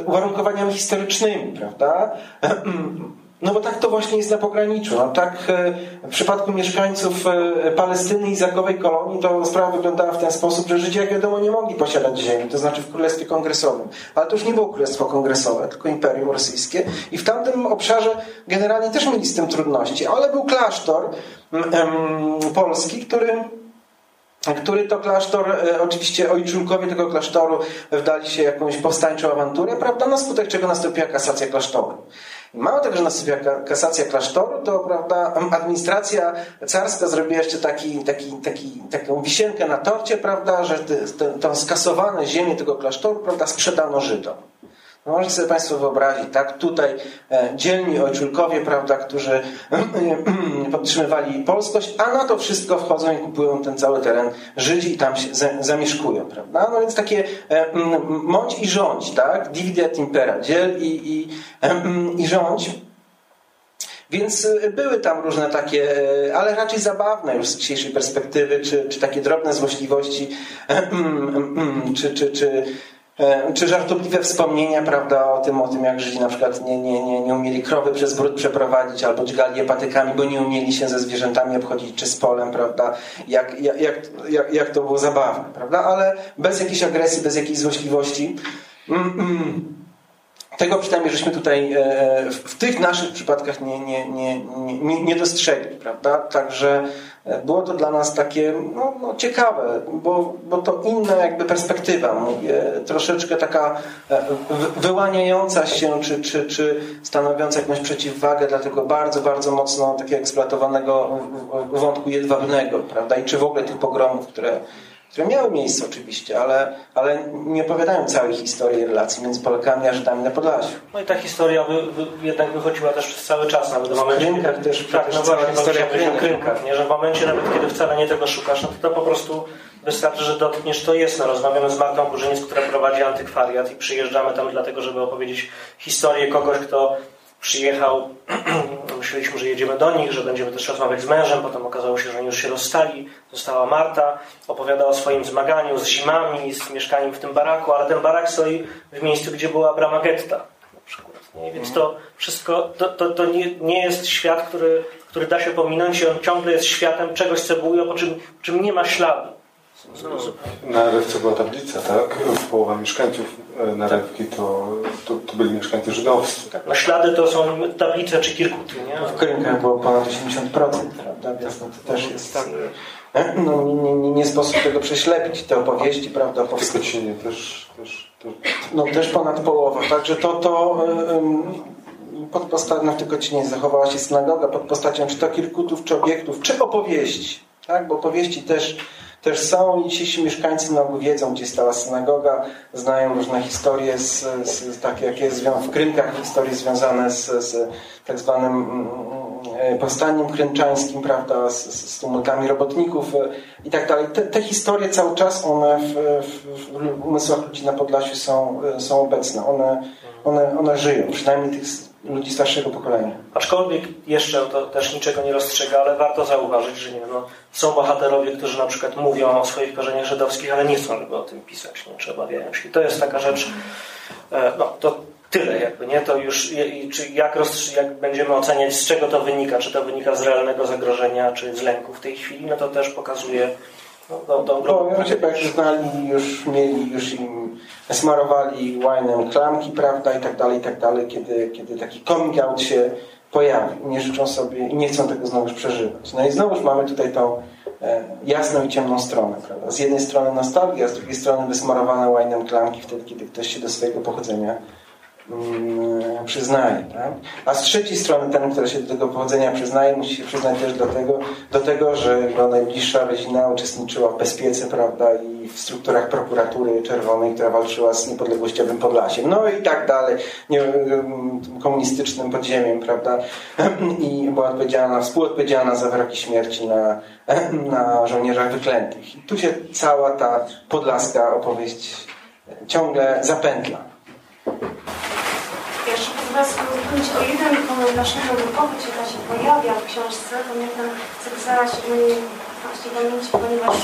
uwarunkowaniami historycznymi, prawda? [clears throat] No bo tak to właśnie jest na pograniczu. No tak e, w przypadku mieszkańców e, Palestyny i Zagowej Kolonii to sprawa wyglądała w ten sposób, że Żydzi jak wiadomo nie mogli posiadać ziemi, to znaczy w Królestwie Kongresowym. Ale to już nie było Królestwo Kongresowe, tylko Imperium Rosyjskie i w tamtym obszarze generalnie też mieli z tym trudności, ale był klasztor polski, który który to klasztor, e, oczywiście ojczulkowie tego klasztoru wdali się jakąś powstańczą awanturę, prawda, na skutek czego nastąpiła kasacja klasztoru. Mało tego, że nastąpiła kasacja klasztoru, to prawda, administracja carska zrobiła jeszcze taki, taki, taki, taką wisienkę na torcie, prawda, że te, skasowane ziemię tego klasztoru prawda, sprzedano Żydom. No możecie sobie Państwo wyobrazić, tak? Tutaj e, dzielni ojczulkowie, prawda, którzy e, [clears throat] podtrzymywali polskość, a na to wszystko wchodzą i kupują ten cały teren Żydzi i tam się zamieszkują, prawda? No więc takie e, mądź i rządź, tak? Dividet impera, dziel i, i, i rządź. Więc były tam różne takie, ale raczej zabawne już z dzisiejszej perspektywy, czy, czy takie drobne złośliwości, czy, czy, czy E, czy żartobliwe wspomnienia, prawda, o tym, o tym jak Żydzi na przykład nie, nie, nie, nie umieli krowy przez brud przeprowadzić, albo dźgali je patykami, bo nie umieli się ze zwierzętami obchodzić, czy z polem, prawda, jak, jak, jak, jak to było zabawne, prawda, ale bez jakiejś agresji, bez jakiejś złośliwości. Mm, mm. Tego przynajmniej żeśmy tutaj e, w tych naszych przypadkach nie, nie, nie, nie, nie dostrzegli, prawda? Także e, było to dla nas takie no, no ciekawe, bo, bo to inna jakby perspektywa, mówię, troszeczkę taka e, wyłaniająca się, czy, czy, czy stanowiąca jakąś przeciwwagę dla tego bardzo, bardzo mocno takiego eksploatowanego wątku jedwabnego, prawda? I czy w ogóle tych pogromów, które które miały miejsce oczywiście, ale, ale nie opowiadają całej historii relacji między Polakami a Żydami na Podlasiu. No i ta historia wy, wy, jednak wychodziła też przez cały czas, nawet w momencie... Krynkach też, tak, no właśnie, historia o krynkach, nie? że w momencie nawet, kiedy wcale nie tego szukasz, no to, to po prostu wystarczy, że dotkniesz, to jest. No, rozmawiamy z Martą Burzyniec, która prowadzi antykwariat i przyjeżdżamy tam dlatego, żeby opowiedzieć historię kogoś, kto przyjechał, [clears throat] myśleliśmy, że jedziemy do nich, że będziemy też rozmawiać z mężem, potem okazało się, że oni już się rozstali, została Marta, opowiadała o swoim zmaganiu z zimami, z mieszkaniem w tym baraku, ale ten barak stoi w miejscu, gdzie była brama getta na przykład. Nie? Więc to wszystko, to, to, to nie, nie jest świat, który, który da się pominąć i on ciągle jest światem czegoś, co było, po czym, po czym nie ma śladu. Na Rewce była tablica, tak? Połowa mieszkańców e, na Rewki to, to, to, byli mieszkańcy żydowscy. Tak, na ślady to są tablice czy kirkuty, nie? W Krynkach było ponad 80%, prawda? Więc no to też jest... Tak. E, no, nie, nie, nie sposób tego prześlepić, te opowieści, prawda? W Tykocinie też, też, też... No też ponad połowa, także to, to um, pod postacią, no w Tykocinie zachowała się synagoga pod postacią czy to kirkutów, czy obiektów, czy opowieści, tak? Bo opowieści też też i dzisiejsi mieszkańcy na ogół wiedzą, gdzie stała synagoga, znają różne historie, z, z, takie jak jest w Krynkach, historie związane z, z tak zwanym mm, powstaniem kręczańskim, prawda, z, z tumultami robotników i tak dalej. Te, te historie cały czas one w, w, w umysłach ludzi na Podlasiu są, są obecne. One, one, one żyją, przynajmniej tych ludzi starszego pokolenia. Aczkolwiek jeszcze to też niczego nie rozstrzega, ale warto zauważyć, że nie wiem, no, są bohaterowie, którzy na przykład mówią o swoich korzeniach żydowskich, ale nie chcą, żeby o tym pisać, nie? czy obawiają się. To jest taka rzecz, e, no to tyle jakby, nie? To już, czy jak, jak będziemy oceniać, z czego to wynika, czy to wynika z realnego zagrożenia, czy z lęku w tej chwili, no to też pokazuje no, do, do, do, no, się jak znali, już mieli, już im smarowali łajnem klamki, prawda, i tak dalej, i tak dalej, kiedy, kiedy taki coming out się pojawi. Nie życzą sobie i nie chcą tego znowuż przeżywać. No i znowuż mamy tutaj tą e, jasną i ciemną stronę, prawda. Z jednej strony nostalgia, z drugiej strony wysmarowane łajnem klamki wtedy, kiedy ktoś się do swojego pochodzenia przyznaje. Tak? A z trzeciej strony ten, który się do tego pochodzenia przyznaje, musi się przyznać też do tego, do tego że jego najbliższa rodzina uczestniczyła w bezpiece prawda, i w strukturach prokuratury czerwonej, która walczyła z niepodległościowym Podlasiem. No i tak dalej, nie, mm, komunistycznym podziemiem, prawda? [clears throat] I była odpowiedzialna, współodpowiedzialna za wyroki śmierci na, [clears throat] na żołnierzach wyklętych. I tu się cała ta podlaska opowieść ciągle zapętla. Sobie uzupełnić o jeden naszego wypowiedź, jaka się pojawia w książce, mnie ten zapisała się właśnie pamięci, ponieważ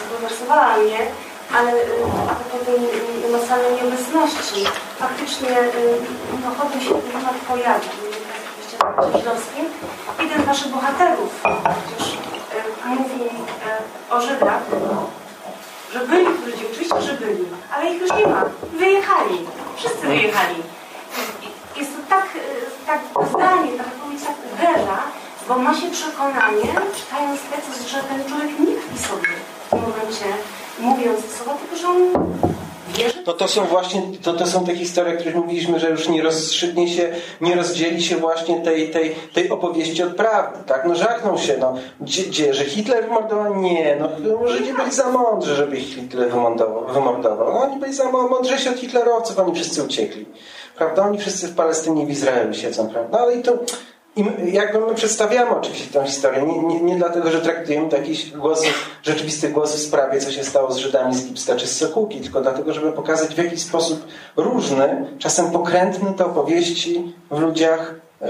zbulwersowała mnie, ale y, a propos tej emocjonalnej nieobecności, faktycznie no, chodzi się ten temat pojawia. Jeden z naszych bohaterów przecież y, mówi y, o Żydach, że byli w oczywiście, że byli, ale ich już nie ma. Wyjechali. Wszyscy wyjechali. Jest to tak, e, tak zdanie, tak powiedzieć, tak uderza, bo ma się przekonanie, czytając tekst, że ten człowiek nie tkwi sobie w tym momencie, mówiąc słowa, tylko że on to, to są właśnie to, to są te historie, o których mówiliśmy, że już nie rozstrzygnie się, nie rozdzieli się właśnie tej, tej, tej opowieści od prawdy. Tak? No żachnął się, no. Gdzie, gdzie że Hitler wymordował? Nie, no Żydzi byli za mądrzy, żeby Hitler wymordował. wymordował. No, oni byli za mądrzejsi od hitlerowców, oni wszyscy uciekli. Prawda? Oni wszyscy w Palestynie w Izraelu siedzą, prawda? Ale i to i jakby my przedstawiamy oczywiście tę historię, nie, nie, nie dlatego, że traktujemy to jakiś głosów, rzeczywisty głos w sprawie, co się stało z Żydami z Lipsta czy z Sokółki, tylko dlatego, żeby pokazać w jakiś sposób różny, czasem pokrętny te opowieści w ludziach e,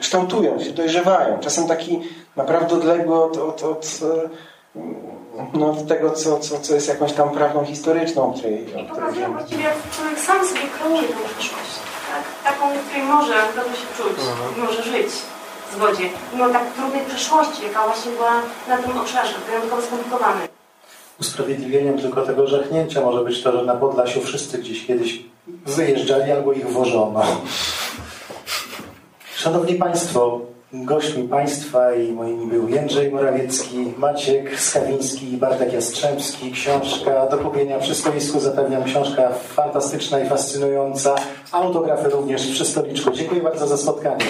kształtują się, dojrzewają. Czasem taki naprawdę odległy od, od, od no, od tego, co, co, co jest jakąś tam prawdą historyczną. Której, I pokazują właściwie, jak człowiek sam sobie kreuje tę przyszłość tak, taką, w której może dobrze się czuć, mhm. może żyć w zgodzie, mimo tak trudnej przeszłości, jaka właśnie była na tym obszarze, wyjątkowo skomplikowanej. Usprawiedliwieniem tylko tego żachnięcia może być to, że na Podlasiu wszyscy gdzieś kiedyś wyjeżdżali albo ich wożono. Szanowni Państwo, Gośćmi Państwa i moimi był Jędrzej Morawiecki, Maciek Skawiński i Bartek Jastrzębski. Książka do kupienia przy stoisku, zapewniam, książka fantastyczna i fascynująca. Autografy również przy stoliczku. Dziękuję bardzo za spotkanie.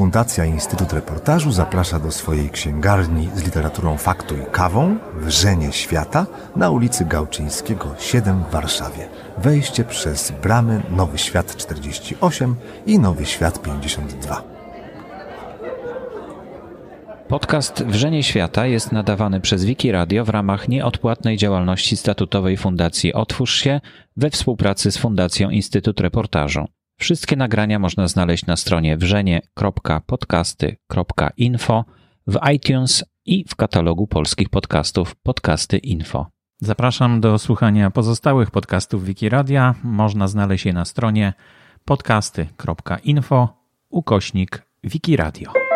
Fundacja Instytut Reportażu zaprasza do swojej księgarni z literaturą faktu i kawą Wrzenie Świata na ulicy Gałczyńskiego 7 w Warszawie. Wejście przez bramy Nowy Świat 48 i Nowy Świat 52. Podcast Wrzenie Świata jest nadawany przez Wiki Radio w ramach nieodpłatnej działalności statutowej Fundacji Otwórz się we współpracy z Fundacją Instytut Reportażu. Wszystkie nagrania można znaleźć na stronie wrzenie.podcasty.info, w iTunes i w katalogu polskich podcastów Podcasty Info. Zapraszam do słuchania pozostałych podcastów Wikiradia. Można znaleźć je na stronie podcasty.info ukośnik Wikiradio.